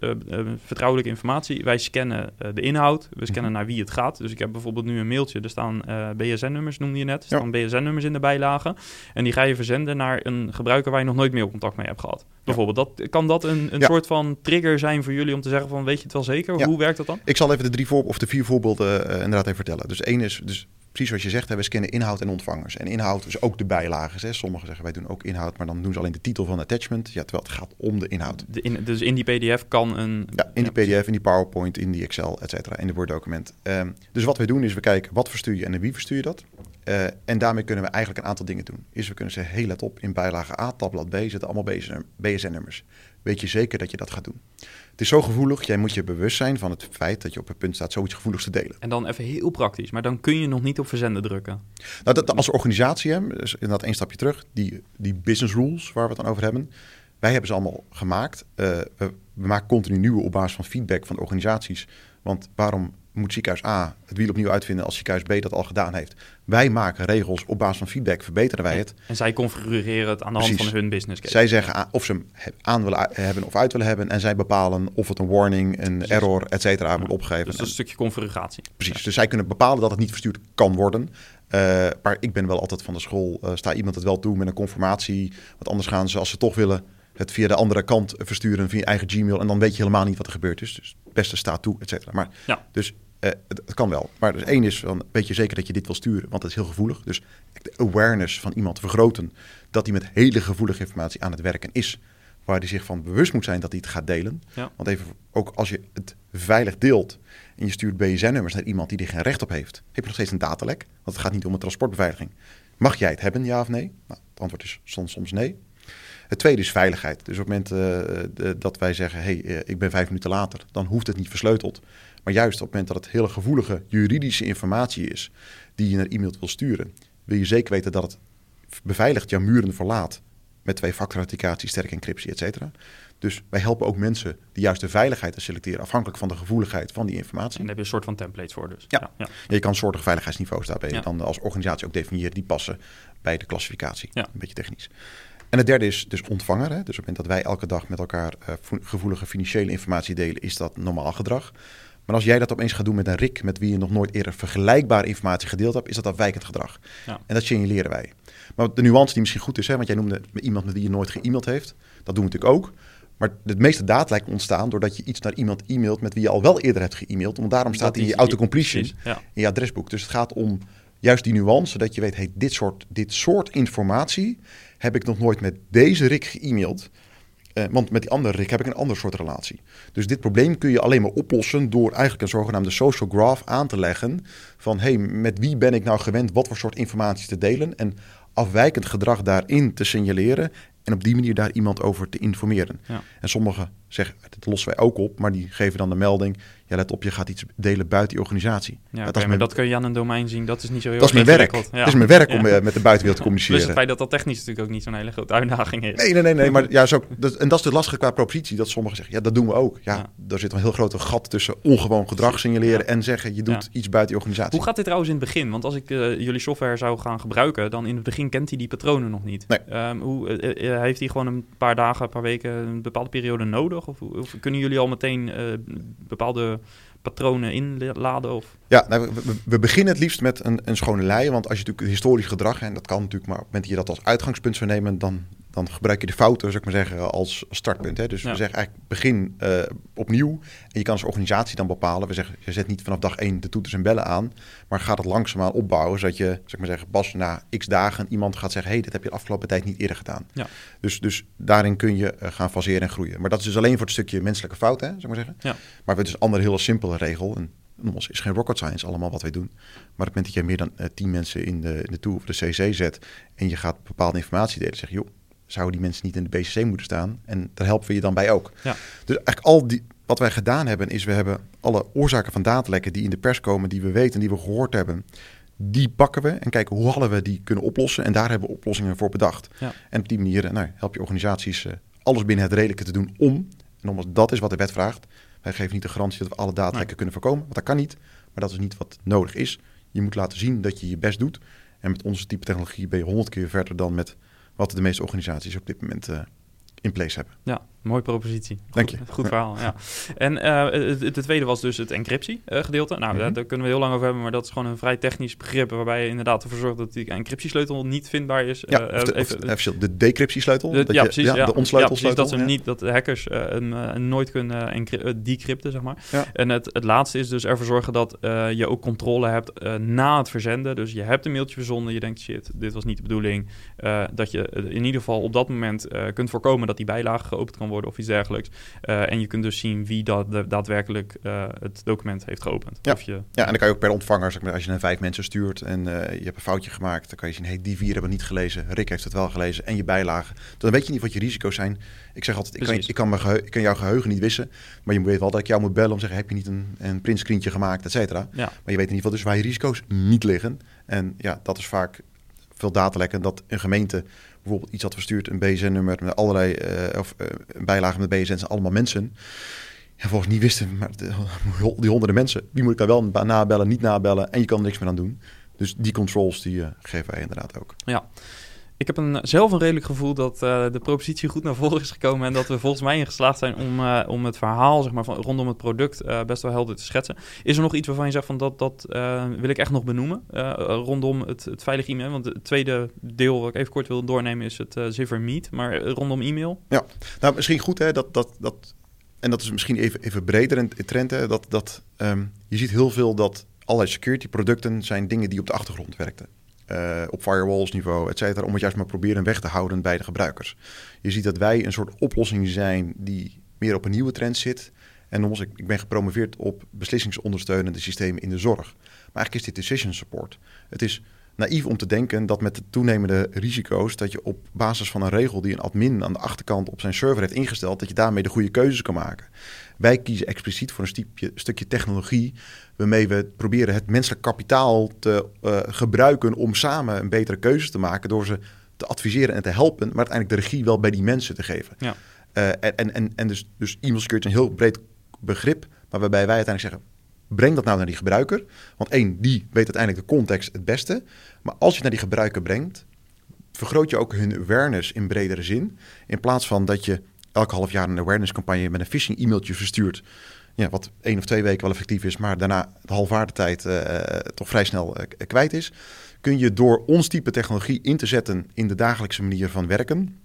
vertrouwelijke informatie, wij scannen de inhoud, we scannen mm -hmm. naar wie het gaat. Dus ik heb bijvoorbeeld nu een mailtje, er staan BSN-nummers, noemde je net, staan BSN-nummers in de bijlage. En die ga je verzenden naar een gebruiker waar je nog nooit mailcontact mee hebt gehad. Bijvoorbeeld, dat, kan dat een, een soort van trigger zijn voor jullie om te zeggen van weet je het wel zeker? Hoe werkt dat dan? Ik zal even de drie voor, of de vier voorbeelden uh, inderdaad even vertellen. Dus één is, dus precies zoals je zegt, we scannen inhoud en ontvangers. En inhoud is ook de bijlagen. Hè. Sommigen zeggen wij doen ook inhoud, maar dan doen ze alleen de titel van attachment. Ja, terwijl het gaat om de inhoud. De in, dus in die PDF kan een. Ja, in die PDF, in die PowerPoint, in die Excel, et cetera, in de Word document. Um, dus wat wij doen is we kijken wat verstuur je en wie verstuur je dat. Uh, en daarmee kunnen we eigenlijk een aantal dingen doen. Is we kunnen zeggen, hey, let op, in bijlage A, tabblad B zitten allemaal BSN-nummers. Weet je zeker dat je dat gaat doen? Het is zo gevoelig, jij moet je bewust zijn van het feit dat je op het punt staat zoiets gevoeligs te delen. En dan even heel praktisch, maar dan kun je nog niet op verzenden drukken. Nou, dat, als organisatie, hè, dus inderdaad één stapje terug, die, die business rules waar we het dan over hebben, wij hebben ze allemaal gemaakt. Uh, we, we, maken continu nieuwe op basis van feedback van organisaties. Want waarom moet ziekenhuis A het wiel opnieuw uitvinden als ziekenhuis B dat al gedaan heeft. Wij maken regels op basis van feedback, verbeteren wij het. En zij configureren het aan de hand van hun business case. Zij zeggen of ze hem aan willen hebben of uit willen hebben. En zij bepalen of het een warning, een error, et cetera, moet opgeven. Dus dat is een stukje configuratie. Precies, dus zij kunnen bepalen dat het niet verstuurd kan worden. Uh, maar ik ben wel altijd van de school, uh, sta iemand het wel toe met een conformatie. Want anders gaan ze, als ze toch willen, het via de andere kant versturen via je eigen Gmail. En dan weet je helemaal niet wat er gebeurd is. Dus het beste staat toe, et cetera. Maar ja. dus uh, het, het, kan wel. Maar dus één is, van, weet je zeker dat je dit wil sturen, want het is heel gevoelig. Dus de awareness van iemand vergroten, dat hij met hele gevoelige informatie aan het werken is. Waar hij zich van bewust moet zijn dat hij het gaat delen. Ja. Want even, ook als je het veilig deelt en je stuurt BSN-nummers naar iemand die er geen recht op heeft, heb je nog steeds een datalek. Want het gaat niet om een transportbeveiliging. Mag jij het hebben, ja of nee? Nou, het antwoord is soms, soms nee. Het tweede is veiligheid. Dus op het moment uh, dat wij zeggen, hey, uh, ik ben vijf minuten later, dan hoeft het niet versleuteld. Maar juist op het moment dat het hele gevoelige juridische informatie is die je naar e-mail wil sturen, wil je zeker weten dat het beveiligd jouw muren verlaat met twee-factor authenticatie, sterke encryptie, et cetera. Dus wij helpen ook mensen de juiste veiligheid te selecteren, afhankelijk van de gevoeligheid van die informatie. En daar heb je een soort van templates voor dus. Ja, ja. je kan soortige veiligheidsniveaus daarbij ja. dan als organisatie ook definiëren die passen bij de klassificatie. Ja. Een beetje technisch. En het derde is dus ontvanger. Hè? Dus op het moment dat wij elke dag met elkaar uh, gevoelige financiële informatie delen, is dat normaal gedrag. Maar als jij dat opeens gaat doen met een RIK met wie je nog nooit eerder vergelijkbare informatie gedeeld hebt, is dat afwijkend gedrag. Ja. En dat signaleren wij. Maar de nuance die misschien goed is, hè, want jij noemde iemand met wie je nooit ge-mailed heeft, dat doen we natuurlijk ook. Maar de meeste data lijkt ontstaan doordat je iets naar iemand e-mailt met wie je al wel eerder hebt ge-mailed. Want daarom staat in je autocompletion, ja. in je adresboek. Dus het gaat om juist die nuance, dat je weet, hey, dit, soort, dit soort informatie heb ik nog nooit met deze Rick ge-mailed. Uh, want met die andere Rick heb ik een ander soort relatie. Dus dit probleem kun je alleen maar oplossen door eigenlijk een zogenaamde social graph aan te leggen. Van hey, met wie ben ik nou gewend wat voor soort informatie te delen? En afwijkend gedrag daarin te signaleren. En op die manier daar iemand over te informeren. Ja. En sommigen zeggen, dat lossen wij ook op, maar die geven dan de melding ja, let op, je gaat iets delen buiten die organisatie. Ja, dat, maar dat kun je aan een domein zien. Dat is niet zo heel Dat is mijn werk. Ja. Dat is mijn werk om uh, met de buitenwereld te communiceren. Dus het feit dat dat technisch natuurlijk ook niet zo'n hele grote uitdaging is. Nee, nee, nee. nee maar ja, zo, dat, en dat is de lastige qua propositie. Dat sommigen zeggen, ja, dat doen we ook. Ja, er zit een heel grote gat tussen ongewoon gedrag signaleren en zeggen, je doet iets buiten die organisatie. Hoe gaat dit trouwens in het begin? Want als ik uh, jullie software zou gaan gebruiken, dan in het begin kent hij die patronen nog niet. Nee. Um, hoe, uh, heeft hij gewoon een paar dagen, een paar weken, een bepaalde periode nodig? Of, of kunnen jullie al meteen bepaalde patronen inladen? Of? Ja, nou, we, we, beginnen het liefst met een, een schone lei. Want als je natuurlijk historisch gedrag, en dat kan natuurlijk, maar op het moment dat je dat als uitgangspunt zou nemen, dan dan gebruik je de fouten, zou ik maar zeggen, als startpunt. Hè? Dus we zeggen eigenlijk begin uh, opnieuw. En je kan als organisatie dan bepalen. We zeggen, je zet niet vanaf dag één de toeters en bellen aan. Maar gaat het langzaamaan opbouwen. Zodat je, zeg maar zeggen, pas na x dagen iemand gaat zeggen... hé, hey, dit heb je de afgelopen tijd niet eerder gedaan. Ja. Dus, dus daarin kun je uh, gaan faseren en groeien. Maar dat is dus alleen voor het stukje menselijke fout, hè, zou ik maar zeggen. Ja. Maar we dus een andere hele simpele regel. En nogmaals, is geen rocket science allemaal wat wij doen. Maar op het moment dat je meer dan uh, tien mensen in de, in de tool of de CC zet... en je gaat bepaalde informatie delen, zeg je... joh, zouden die mensen niet in de BCC moeten staan. En daar helpen we je dan bij ook. Ja. Dus eigenlijk al die, wat wij gedaan hebben, is we hebben alle oorzaken van datalekken die in de pers komen, die we weten, die we gehoord hebben, die pakken we en kijken hoe hadden we die kunnen oplossen. En daar hebben we oplossingen voor bedacht. Ja. En op die manier nou, help je organisaties uh, alles binnen het redelijke te doen om. En nogmaals, dat is wat de wet vraagt. Wij geven niet de garantie dat we alle datalekken nee. kunnen voorkomen, want dat kan niet. Maar dat is niet wat nodig is. Je moet laten zien dat je je best doet. En met onze type technologie ben je honderd keer verder dan met wat de meeste organisaties op dit moment uh, in place hebben. Ja, mooie propositie. Dank je. Goed verhaal, ja. En uh, het, tweede was dus het encryptie-gedeelte. nou, daar, daar, kunnen we heel lang over hebben, maar dat is gewoon een vrij technisch begrip... waarbij je inderdaad ervoor zorgt dat die encryptiesleutel niet vindbaar is. Ja, uh, de, even, de decryptiesleutel. De, ja, precies. Ja, de ontsleutelssleutel. Ja, dat, ze niet, dat de hackers hem nooit kunnen decrypten, zeg maar. En het, het laatste is dus ervoor zorgen dat je ook controle hebt na het verzenden. Dus je hebt een mailtje verzonden, je denkt, shit, dit was niet de bedoeling. dat je in ieder geval op dat moment kunt voorkomen dat die bijlage geopend kan worden of iets dergelijks. Uh, en je kunt dus zien wie dat daadwerkelijk uh, het document heeft geopend. Ja. Of je... ja, en dan kan je ook per ontvanger, zeg maar, als je naar vijf mensen stuurt en uh, je hebt een foutje gemaakt, dan kan je zien, hey, die vier hebben niet gelezen, Rick heeft het wel gelezen en je bijlage. Dan weet je niet wat je risico's zijn. Ik zeg altijd, ik kan, ik, kan mijn ik kan jouw geheugen niet wissen, maar je weet wel dat ik jou moet bellen om te zeggen, heb je niet een, een printscreentje gemaakt, et cetera. Ja. Maar je weet in ieder geval dus waar je risico's niet liggen. En ja, dat is vaak veel datalekken dat een gemeente bijvoorbeeld iets had verstuurd, een BSN-nummer met allerlei uh, of uh, bijlagen met BSN, zijn allemaal mensen. En volgens niet wisten, maar die honderden mensen, wie moet ik dan wel nabellen, niet nabellen en je kan er niks meer aan doen. Dus die controls die uh, geven wij inderdaad ook. Ja, ik heb een, zelf een redelijk gevoel dat uh, de propositie goed naar voren is gekomen. En dat we volgens mij in geslaagd zijn om, uh, om het verhaal zeg maar, van, rondom het product uh, best wel helder te schetsen. Is er nog iets waarvan je zegt van dat, dat wil ik echt nog benoemen rondom het, het veilige e-mail? Want het tweede deel wat ik even kort wil doornemen is het Ziver Meet. Maar rondom e-mail? Ja, nou misschien goed hè, dat, dat, dat, en dat is misschien even, even breder in trend. Dat, dat, um, je ziet heel veel dat allerlei security producten zijn dingen die op de achtergrond werkten. Uh, op firewalls niveau, et cetera, om het juist maar proberen weg te houden bij de gebruikers. Je ziet dat wij een soort oplossing zijn die meer op een nieuwe trend zit. En nogmaals, ik, ik ben gepromoveerd op beslissingsondersteunende systemen in de zorg. Maar eigenlijk is dit decision support. Het is naïef om te denken dat met de toenemende risico's dat je op basis van een regel die een admin aan de achterkant op zijn server heeft ingesteld, dat je daarmee de goede keuzes kan maken. Wij kiezen expliciet voor een stukje technologie waarmee we proberen het menselijk kapitaal te uh, gebruiken om samen een betere keuze te maken door ze te adviseren en te helpen, maar uiteindelijk de regie wel bij die mensen te geven. Ja. Uh, en, en, en dus, dus e-mail security is een heel breed begrip, maar waarbij wij uiteindelijk zeggen, breng dat nou naar die gebruiker. Want één, die weet uiteindelijk de context het beste. Maar als je het naar die gebruiker brengt, vergroot je ook hun awareness in bredere zin. In plaats van dat je elke half jaar een awareness campagne met een phishing e-mailtje verstuurt. Ja, wat één of twee weken wel effectief is, maar daarna de halfwaardetijd uh, toch vrij snel uh, kwijt is. Kun je door ons type technologie in te zetten in de dagelijkse manier van werken,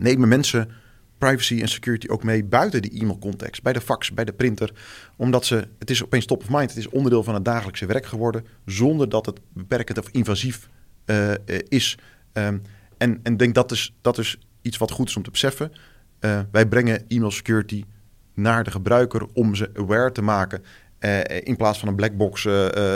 nemen mensen privacy en security ook mee buiten die e-mailcontext. Bij de fax, bij de printer. Omdat ze, het is opeens top of mind. Het is onderdeel van het dagelijkse werk geworden. Zonder dat het beperkend of invasief is. Um, en ik denk dat is, dat is iets wat goed is om te beseffen. Wij brengen e-mail security naar de gebruiker om ze aware te maken. Uh, in plaats van een blackbox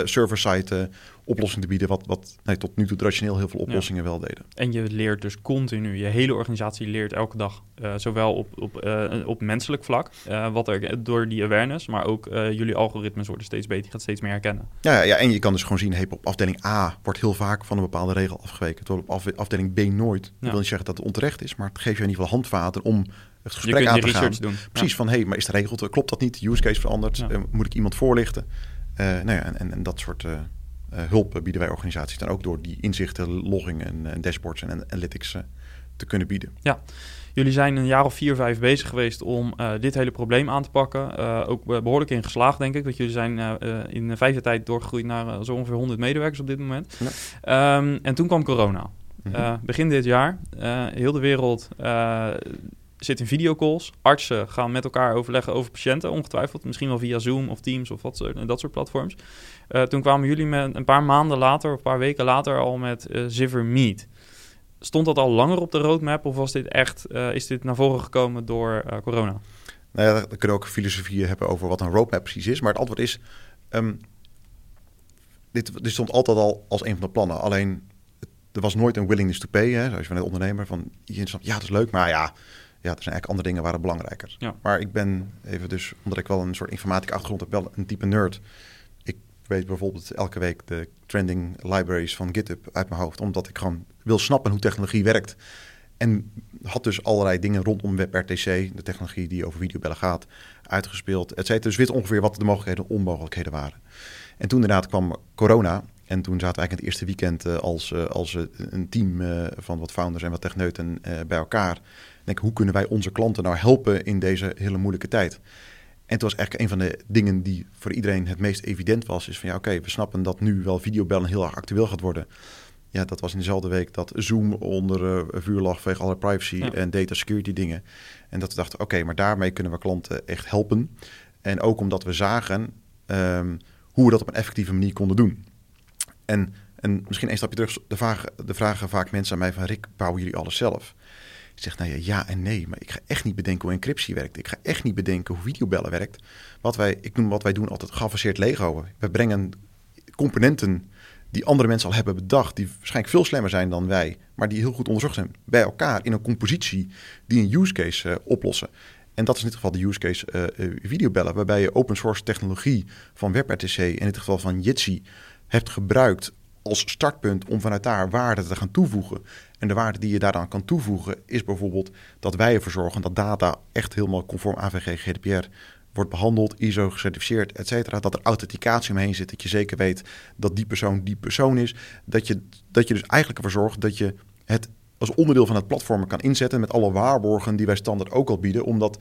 server-site oplossing te bieden, wat, wat nee, tot nu toe traditioneel heel veel oplossingen wel deden. En je leert dus continu, je hele organisatie leert elke dag, uh, zowel op, op, uh, op menselijk vlak, uh, wat er door die awareness, maar ook jullie algoritmes worden steeds beter, je gaat steeds meer herkennen. Ja, ja, en je kan dus gewoon zien, hey, op afdeling A wordt heel vaak van een bepaalde regel afgeweken, terwijl op afdeling B nooit. Ja. Dat wil niet zeggen dat het onterecht is, maar het geeft je in ieder geval handvaten om het gesprek aan te gaan. Doen. Precies, ja. van hey, maar is de regel, klopt dat niet? Use case veranderd? Ja. moet ik iemand voorlichten? nou ja, en, en, en dat soort hulp bieden wij organisaties dan ook door die inzichten, logging en, en dashboards en analytics uh, te kunnen bieden. Ja, jullie zijn een jaar of vier, vijf bezig geweest om uh, dit hele probleem aan te pakken. ook behoorlijk in geslaagd, denk ik. Want jullie zijn in vijf jaar tijd doorgegroeid naar zo ongeveer 100 medewerkers op dit moment. Ja. Um, en toen kwam corona. Mm -hmm. begin dit jaar, heel de wereld zit in videocalls. Artsen gaan met elkaar overleggen over patiënten, ongetwijfeld. Misschien wel via Zoom of Teams of wat, dat soort platforms. Uh, toen kwamen jullie met een paar maanden later, of een paar weken later, al met uh, Ziver Meet. Stond dat al langer op de roadmap of was dit echt, uh, is dit naar voren gekomen door corona? Nou ja, we kunnen ook filosofie hebben over wat een roadmap precies is. Maar het antwoord is, um, dit, dit stond altijd al als een van de plannen. Alleen, er was nooit een willingness to pay. Hè, zoals je van een ondernemer, van je snapt, ja, dat is leuk, maar ja, ja, er zijn eigenlijk andere dingen waren belangrijker. Ja. Maar ik ben even dus, omdat ik wel een soort informatica achtergrond heb, wel een type nerd. Weet bijvoorbeeld elke week de trending libraries van GitHub uit mijn hoofd, omdat ik gewoon wil snappen hoe technologie werkt. En had dus allerlei dingen rondom WebRTC, de technologie die over videobellen gaat, uitgespeeld, et cetera. Dus wist ongeveer wat de mogelijkheden en onmogelijkheden waren. En toen inderdaad kwam corona. En toen zaten we eigenlijk het eerste weekend uh, als, uh, als uh, een team van wat founders en wat techneuten bij elkaar denk, hoe kunnen wij onze klanten nou helpen in deze hele moeilijke tijd? En het was eigenlijk een van de dingen die voor iedereen het meest evident was. Is van ja, oké, we snappen dat nu wel videobellen heel erg actueel gaat worden. Ja, dat was in dezelfde week dat Zoom onder uh, vuur lag vanwege alle privacy en data security dingen. En dat we dachten, oké, maar daarmee kunnen we klanten echt helpen. En ook omdat we zagen um, hoe we dat op een effectieve manier konden doen. En, en misschien een stapje terug, de, vraag, de vragen vaak mensen aan mij van Rick, bouwen jullie alles zelf? Zegt, nou ja, ja en nee, maar ik ga echt niet bedenken hoe encryptie werkt. Ik ga echt niet bedenken hoe videobellen werkt. Wat wij, ik noem wat wij doen altijd geavanceerd Lego. We brengen componenten die andere mensen al hebben bedacht, die waarschijnlijk veel slimmer zijn dan wij, maar die heel goed onderzocht zijn, bij elkaar in een compositie die een use case uh, oplossen. En dat is in dit geval de use case uh, uh, videobellen, waarbij je open source technologie van WebRTC, in dit geval van Jitsi, hebt gebruikt als startpunt om vanuit daar waarde te gaan toevoegen. En de waarde die je daaraan kan toevoegen is bijvoorbeeld dat wij ervoor zorgen dat data echt helemaal conform AVG GDPR wordt behandeld, ISO gecertificeerd, et cetera. Dat er authenticatie omheen zit, dat je zeker weet dat die persoon die persoon is. Dat je, dat je dus eigenlijk ervoor zorgt dat je het als onderdeel van het platform kan inzetten met alle waarborgen die wij standaard ook al bieden, omdat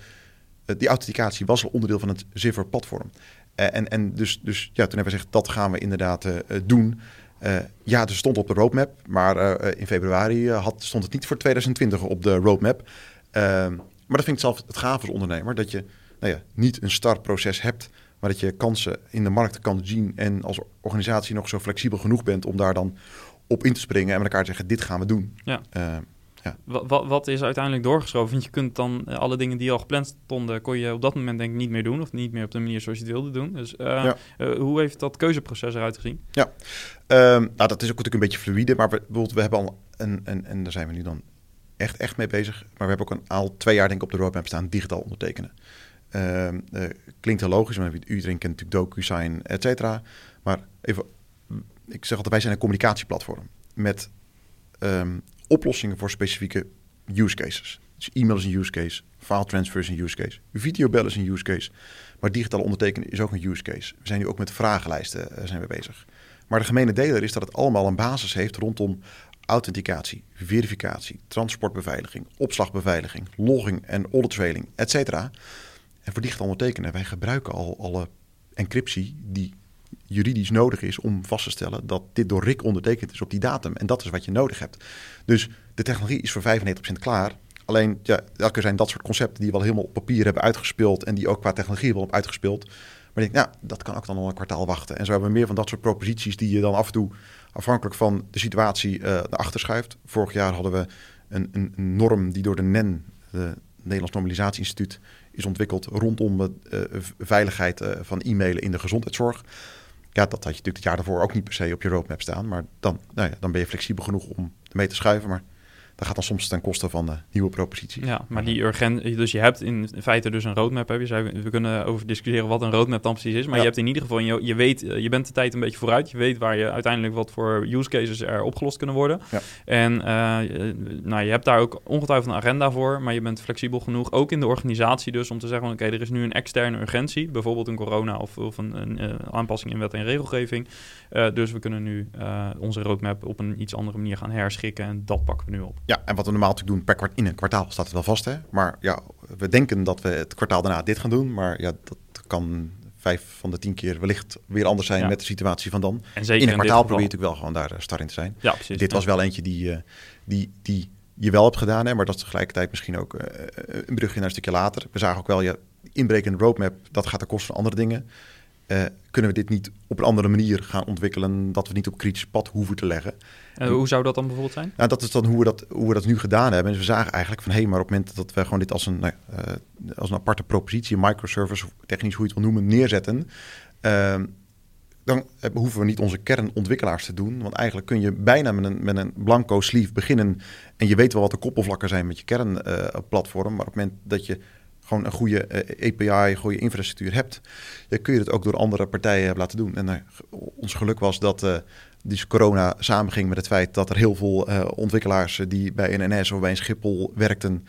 eh, die authenticatie was al onderdeel van het Ziver platform. Uh, en, en dus, dus ja, toen hebben we gezegd, dat gaan we inderdaad uh, doen. Uh, ja, er stond op de roadmap, maar uh, in februari had, stond het niet voor 2020 op de roadmap. Ehm, maar dat vind ik zelf het gaaf als ondernemer, dat je nou ja, niet een startproces hebt, maar dat je kansen in de markt kan zien en als organisatie nog zo flexibel genoeg bent om daar dan op in te springen en met elkaar te zeggen, dit gaan we doen. Ja. Ja. Wat, wat is uiteindelijk doorgeschoven? Want je kunt dan eh, alle dingen die al gepland stonden, kon je op dat moment denk ik niet meer doen. Of niet meer op de manier zoals je het wilde doen. Dus uh, hoe heeft dat keuzeproces eruit gezien? Ja, um, nou, dat is ook natuurlijk een beetje fluïde. Maar we, bijvoorbeeld, we hebben al een, en, en daar zijn we nu dan echt, echt mee bezig. Maar we hebben ook een, al twee jaar denk ik op de roadmap staan digitaal ondertekenen. Uh, klinkt heel logisch, maar iedereen kent natuurlijk DocuSign, et cetera. Maar even, ik zeg altijd, wij zijn een communicatieplatform met um, oplossingen voor specifieke use cases. Dus e-mail is een use case, file transfer is een use case, videobellen is een use case. Maar digitaal ondertekenen is ook een use case. We zijn nu ook met vragenlijsten uh, zijn we bezig. Maar de gemene deler is dat het allemaal een basis heeft rondom authenticatie, verificatie, transportbeveiliging, opslagbeveiliging, logging en audit trailing. En voor digitaal ondertekenen, wij gebruiken al alle encryptie die juridisch nodig is om vast te stellen dat dit door RIC ondertekend is op die datum. En dat is wat je nodig hebt. Dus de technologie is voor 95% klaar. Alleen, ja, elke zijn dat soort concepten die we al helemaal op papier hebben uitgespeeld en die ook qua technologie wel op uitgespeeld. Maar ik denk, nou, dat kan ook dan al een kwartaal wachten. En zo hebben we meer van dat soort proposities die je dan af en toe afhankelijk van de situatie naar achter schuift. Vorig jaar hadden we een, een, norm die door de NEN, de Nederlands Normalisatie Instituut, is ontwikkeld rondom de uh, veiligheid uh, van e-mailen in de gezondheidszorg. Ja, dat had je natuurlijk het jaar daarvoor ook niet per se op je roadmap staan. Maar dan, nou ja, dan ben je flexibel genoeg om ermee te schuiven. Maar dat gaat dan soms ten koste van de nieuwe proposities. Ja, maar die urgent, dus je hebt in feite dus een roadmap. Heb je zei, we kunnen over discussiëren wat een roadmap dan precies is. Maar je hebt in ieder geval, je, je weet, eh, je bent de tijd een beetje vooruit. Je weet waar je uiteindelijk wat voor use cases er opgelost kunnen worden. Ja. En uh, nou, je hebt daar ook ongetwijfeld een agenda voor. Maar je bent flexibel genoeg, ook in de organisatie dus, om te zeggen: oké, er is nu een externe urgentie. Bijvoorbeeld een corona of, of een, een, een aanpassing in wet en regelgeving. Uh, dus we kunnen nu onze roadmap op een iets andere manier gaan herschikken. En dat pakken we nu op. Ja, en wat we normaal natuurlijk doen per kwart, in een kwartaal staat het wel vast. Hè? Maar ja, we denken dat we het kwartaal daarna dit gaan doen. Maar ja, dat kan vijf van de tien keer wellicht weer anders zijn met de situatie van dan. En zeker in een kwartaal probeer je natuurlijk wel gewoon daar eh, start in te zijn. Ja, precies. Dit was wel eentje die, uh, die, die je wel hebt gedaan, hè, maar dat is tegelijkertijd misschien ook uh, een brugje naar een stukje later. We zagen ook wel, ja, inbrekende roadmap, dat gaat ten koste van andere dingen. Uh, kunnen we dit niet op een andere manier gaan ontwikkelen, dat we niet op kritisch pad hoeven te leggen. En hoe zou dat dan bijvoorbeeld zijn? Nou, dat is dan hoe we dat, hoe we dat nu gedaan hebben. En we zagen eigenlijk van, hé, hey, maar op het moment dat we gewoon dit als een, nou, uh, als een aparte propositie, microservice, technisch hoe je het wil noemen, neerzetten, uh, dan hoeven we niet onze kernontwikkelaars te doen. Want eigenlijk kun je bijna met een, met een blanco sleeve beginnen en je weet wel wat de koppelvlakken zijn met je kernplatform. maar op het moment dat je gewoon een goede uh, API, goede infrastructuur hebt, dan kun je het ook door andere partijen laten doen. En uh, ons geluk was dat uh, dus corona samenging met het feit dat er heel veel ontwikkelaars die bij een NS of bij een Schiphol werkten,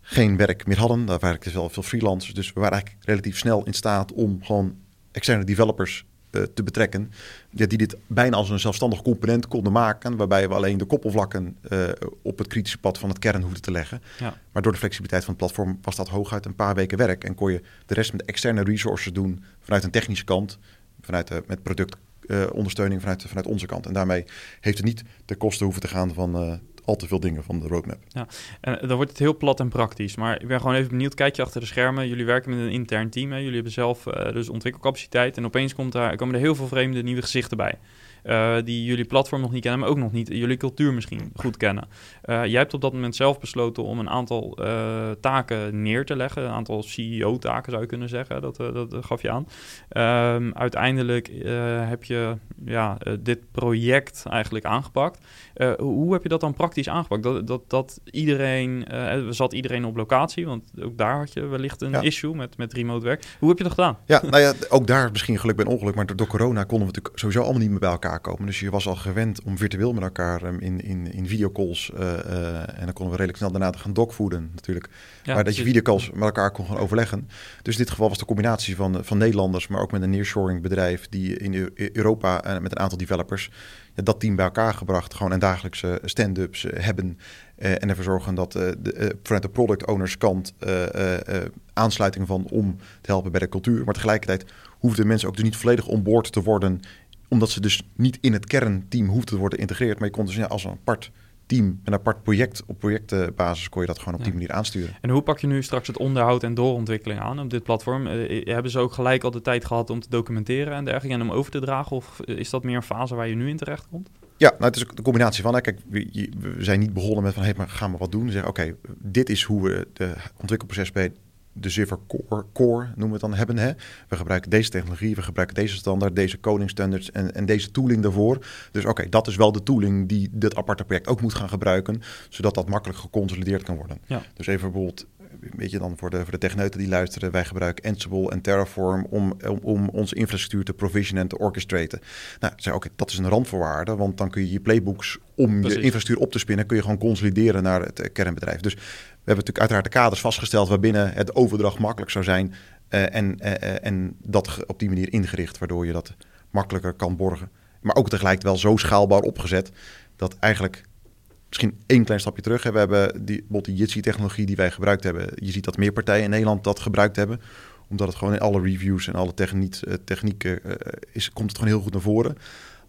geen werk meer hadden. Daar werkten dus wel veel freelancers. Dus we waren eigenlijk relatief snel in staat om gewoon externe developers uh, te betrekken. Ja, die dit bijna als een zelfstandig component konden maken. Waarbij we alleen de koppelvlakken uh, op het kritische pad van het kern hoefden te leggen. Ja. Maar door de flexibiliteit van het platform was dat hooguit een paar weken werk. En kon je de rest met externe resources doen vanuit een technische kant. Vanuit de, met productondersteuning vanuit, vanuit onze kant. En daarmee heeft het niet de kosten hoeven te gaan van al te veel dingen van de roadmap. Ja, en dan wordt het heel plat en praktisch. Maar ik ben gewoon even benieuwd. Kijk je achter de schermen. Jullie werken met een intern team. Hè? Jullie hebben zelf uh, dus ontwikkelcapaciteit. En opeens komt daar, komen er heel veel vreemde nieuwe gezichten bij. Uh, die jullie platform nog niet kennen, maar ook nog niet jullie cultuur misschien goed kennen. Uh, jij hebt op dat moment zelf besloten om een aantal uh, taken neer te leggen. Een aantal CEO-taken zou je kunnen zeggen. Dat, dat gaf je aan. Um, uiteindelijk heb je ja, dit project eigenlijk aangepakt. hoe heb je dat dan praktisch aangepakt? Dat, dat, dat iedereen, zat iedereen op locatie? Want ook daar had je wellicht een ja. issue met, met remote werk. Hoe heb je dat gedaan? Ja, nou ja, ook daar misschien geluk bij ongeluk. Maar door, door corona konden we natuurlijk sowieso allemaal niet meer bij elkaar komen. Dus je was al gewend om virtueel met elkaar um, in, in, in videocalls. Uh, uh, en dan konden we redelijk snel daarna te gaan dogvoeden natuurlijk. Ja, maar dat je videocalls met elkaar kon gaan overleggen. Dus in dit geval was de combinatie van, van Nederlanders, maar ook met een nearshoring bedrijf die in Europa uh, met een aantal developers dat team bij elkaar gebracht. Gewoon een dagelijkse stand-ups hebben. en ervoor zorgen dat de, vanuit de product owners kant aansluiting van om te helpen bij de cultuur. Maar tegelijkertijd hoefden mensen ook dus niet volledig onboord te worden omdat ze dus niet in het kernteam hoefden te worden geïntegreerd. Maar je kon dus ja, als een apart team, een apart project, op projectbasis kon je dat gewoon op die manier aansturen. En hoe pak je nu straks het onderhoud en doorontwikkeling aan op dit platform? Uh, hebben ze ook gelijk al de tijd gehad om te documenteren en dergelijke en om over te dragen? Of is dat meer een fase waar je nu in terecht komt? Ja, nou, het is een combinatie van. Hè. Kijk, we, we zijn niet begonnen met van, hey, maar gaan we wat doen? Zeggen, oké, dit is hoe we de ontwikkelproces bij de Ziffer core, core noemen we het dan hebben. Hè? We gebruiken deze technologie, we gebruiken deze standaard, deze coding standards en, en deze tooling daarvoor. Dus oké, dat is wel de tooling die dit aparte project ook moet gaan gebruiken, zodat dat makkelijk geconsolideerd kan worden. Ja. Dus even bijvoorbeeld weet je dan voor de, voor de techneuten die luisteren, wij gebruiken Ansible en Terraform om, om, om onze infrastructuur te provisionen en te orchestraten. Nou, zei oké, dat is een randvoorwaarde, want dan kun je je playbooks om je infrastructuur op te spinnen, kun je gewoon consolideren naar het kernbedrijf. Dus hebben natuurlijk uiteraard de kaders vastgesteld waarbinnen het overdracht makkelijk zou zijn uh, en, uh, en dat op die manier ingericht, waardoor je dat makkelijker kan borgen. Maar ook tegelijk wel zo schaalbaar opgezet dat eigenlijk misschien één klein stapje terug. We hebben die, die Jitsi-technologie die wij gebruikt hebben. Je ziet dat meer partijen in Nederland dat gebruikt hebben. Omdat het gewoon in alle reviews en alle techniek, technieken is, komt het gewoon heel goed naar voren.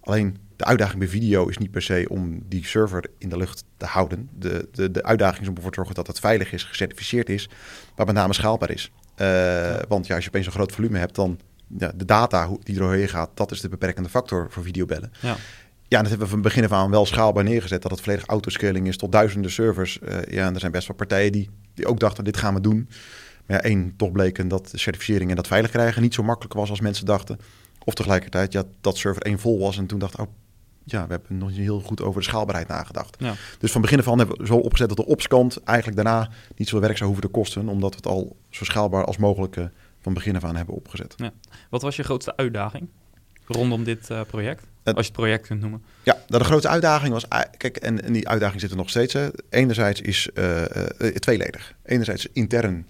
Alleen de uitdaging bij video is niet per se om die server in de lucht te houden. De, de, de uitdaging is om ervoor te zorgen dat het veilig is, gecertificeerd is, maar met name schaalbaar is. Uh, ja. Want ja, als je opeens een groot volume hebt, dan ja, de data die doorheen gaat, dat is de beperkende factor voor videobellen. Ja. Ja, dat hebben we van begin af aan wel schaalbaar neergezet. Dat het volledig autoscaling is tot duizenden servers. Uh, ja, en er zijn best wel partijen die, die ook dachten, dit gaan we doen. Maar ja, één, toch bleken dat de certificering en dat veilig krijgen niet zo makkelijk was als mensen dachten. Of tegelijkertijd, ja, dat server één vol was en toen dacht oh ja, we hebben nog niet heel goed over de schaalbaarheid nagedacht. Ja. Dus van begin af aan hebben we zo opgezet dat de opskant eigenlijk daarna niet zoveel werk zou hoeven te kosten. Omdat we het al zo schaalbaar als mogelijk uh, van begin af aan hebben opgezet. Ja. Wat was je grootste uitdaging rondom dit uh, project? Als je het project kunt noemen. Ja, nou, de grote uitdaging was... Kijk, en, en die uitdaging zit er nog steeds. Hè. Enerzijds is uh, tweeledig. Enerzijds intern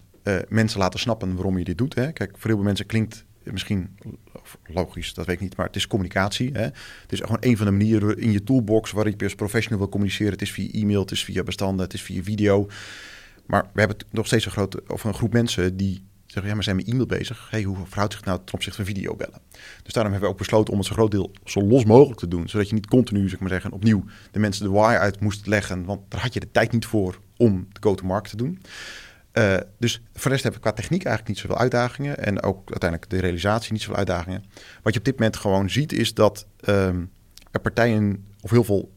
mensen laten snappen waarom je dit doet. Hè. Kijk, voor heel veel mensen klinkt misschien logisch, dat weet ik niet, maar het is communicatie. Hè. Het is gewoon een van de manieren in je toolbox waar je als professional wil communiceren. Het is via e-mail, het is via bestanden, het is via video. Maar we hebben nog steeds een, grote, of een groep mensen die zeggen, ja, maar zijn met e-mail bezig. Hey, hoe verhoudt zich nou ten opzichte van videobellen? Dus daarom hebben we ook besloten om het zo groot deel zo los mogelijk te doen. Zodat je niet continu, zeg maar zeggen, opnieuw de mensen de wire uit moest leggen. Want daar had je de tijd niet voor om de go-to-market te doen. Uh, dus voor de rest hebben we qua techniek eigenlijk niet zoveel uitdagingen. En ook uiteindelijk de realisatie niet zoveel uitdagingen. Wat je op dit moment gewoon ziet is dat um, er partijen, of heel veel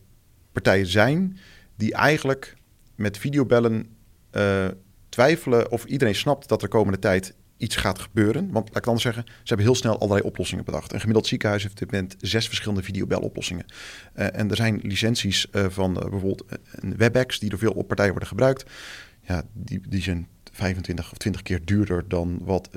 partijen zijn... die eigenlijk met videobellen uh, twijfelen of iedereen snapt dat er komende tijd iets gaat gebeuren. Want laat ik anders zeggen, ze hebben heel snel allerlei oplossingen bedacht. Een gemiddeld ziekenhuis heeft op dit moment zes verschillende videobeloplossingen. Uh, en er zijn licenties van bijvoorbeeld WebEx die door veel partijen worden gebruikt. Ja, die, die zijn 25 of 20 keer duurder dan wat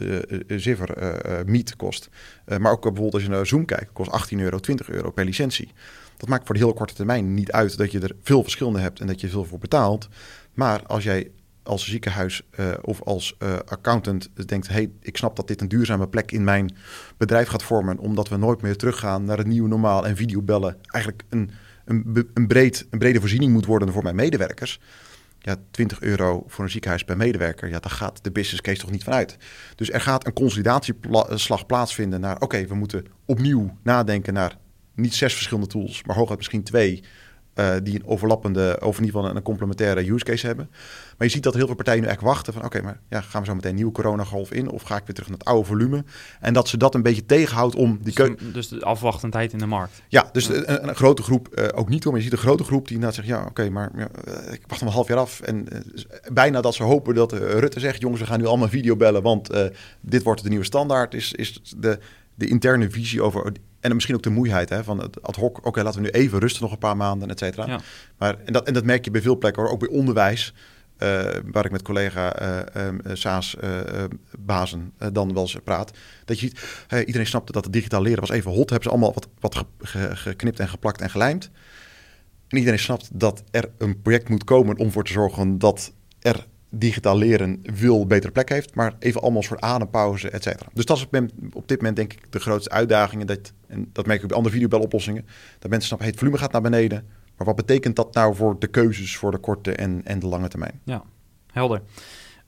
Ziver Meet kost. maar ook bijvoorbeeld als je naar Zoom kijkt, kost 18 euro, 20 euro per licentie. Dat maakt voor de hele korte termijn niet uit dat je er veel verschillende hebt en dat je veel voor betaalt. Maar als jij als ziekenhuis uh, of als uh, accountant denkt: hey, ik snap dat dit een duurzame plek in mijn bedrijf gaat vormen, omdat we nooit meer teruggaan naar het nieuwe normaal en videobellen eigenlijk een, een, een, breed, een brede voorziening moet worden voor mijn medewerkers. Ja, 20 euro voor een ziekenhuis per medewerker, ja, daar gaat de business case toch niet van uit. Dus er gaat een consolidatieslag plaatsvinden naar: oké, we moeten opnieuw nadenken naar niet zes verschillende tools, maar hooguit misschien twee. Uh, die een overlappende, of in ieder geval een, complementaire use case hebben. Maar je ziet dat heel veel partijen nu echt wachten van... oké, okay, maar ja, gaan we zo meteen een nieuwe coronagolf in... of ga ik weer terug naar het oude volume? En dat ze dat een beetje tegenhoudt om... Die dus, dus de afwachtendheid in de markt. Ja, dus ja. Een, een, grote groep uh, ook niet. Maar je ziet een grote groep die inderdaad zegt... ja, oké, okay, maar ja, uh, ik wacht hem een half jaar af. En uh, bijna dat ze hopen dat Rutte zegt... jongens, we gaan nu allemaal video bellen... want dit wordt de nieuwe standaard. Is, is de, de interne visie over en misschien ook de moeiheid hè, van het ad hoc. Oké, okay, laten we nu even rusten nog een paar maanden, et cetera. Ja. Maar, en, dat, en dat merk je bij veel plekken, hoor, ook bij onderwijs. Uh, waar ik met collega uh, um, SAAS uh, bazen dan wel eens praat. Dat je ziet, hey, iedereen snapte dat het digitaal leren was even hot. Hebben ze allemaal wat, wat ge, ge, geknipt en geplakt en gelijmd. En iedereen snapt dat er een project moet komen om voor te zorgen dat er digitaal leren veel betere plek heeft. Maar even allemaal soort adempauze, et cetera. Dus dat is op dit moment denk ik de grootste uitdaging. Dat, en dat merk ik bij andere videobeloplossingen. Dat mensen snappen, het volume gaat naar beneden. Maar wat betekent dat nou voor de keuzes voor de korte en, en de lange termijn? Ja, helder.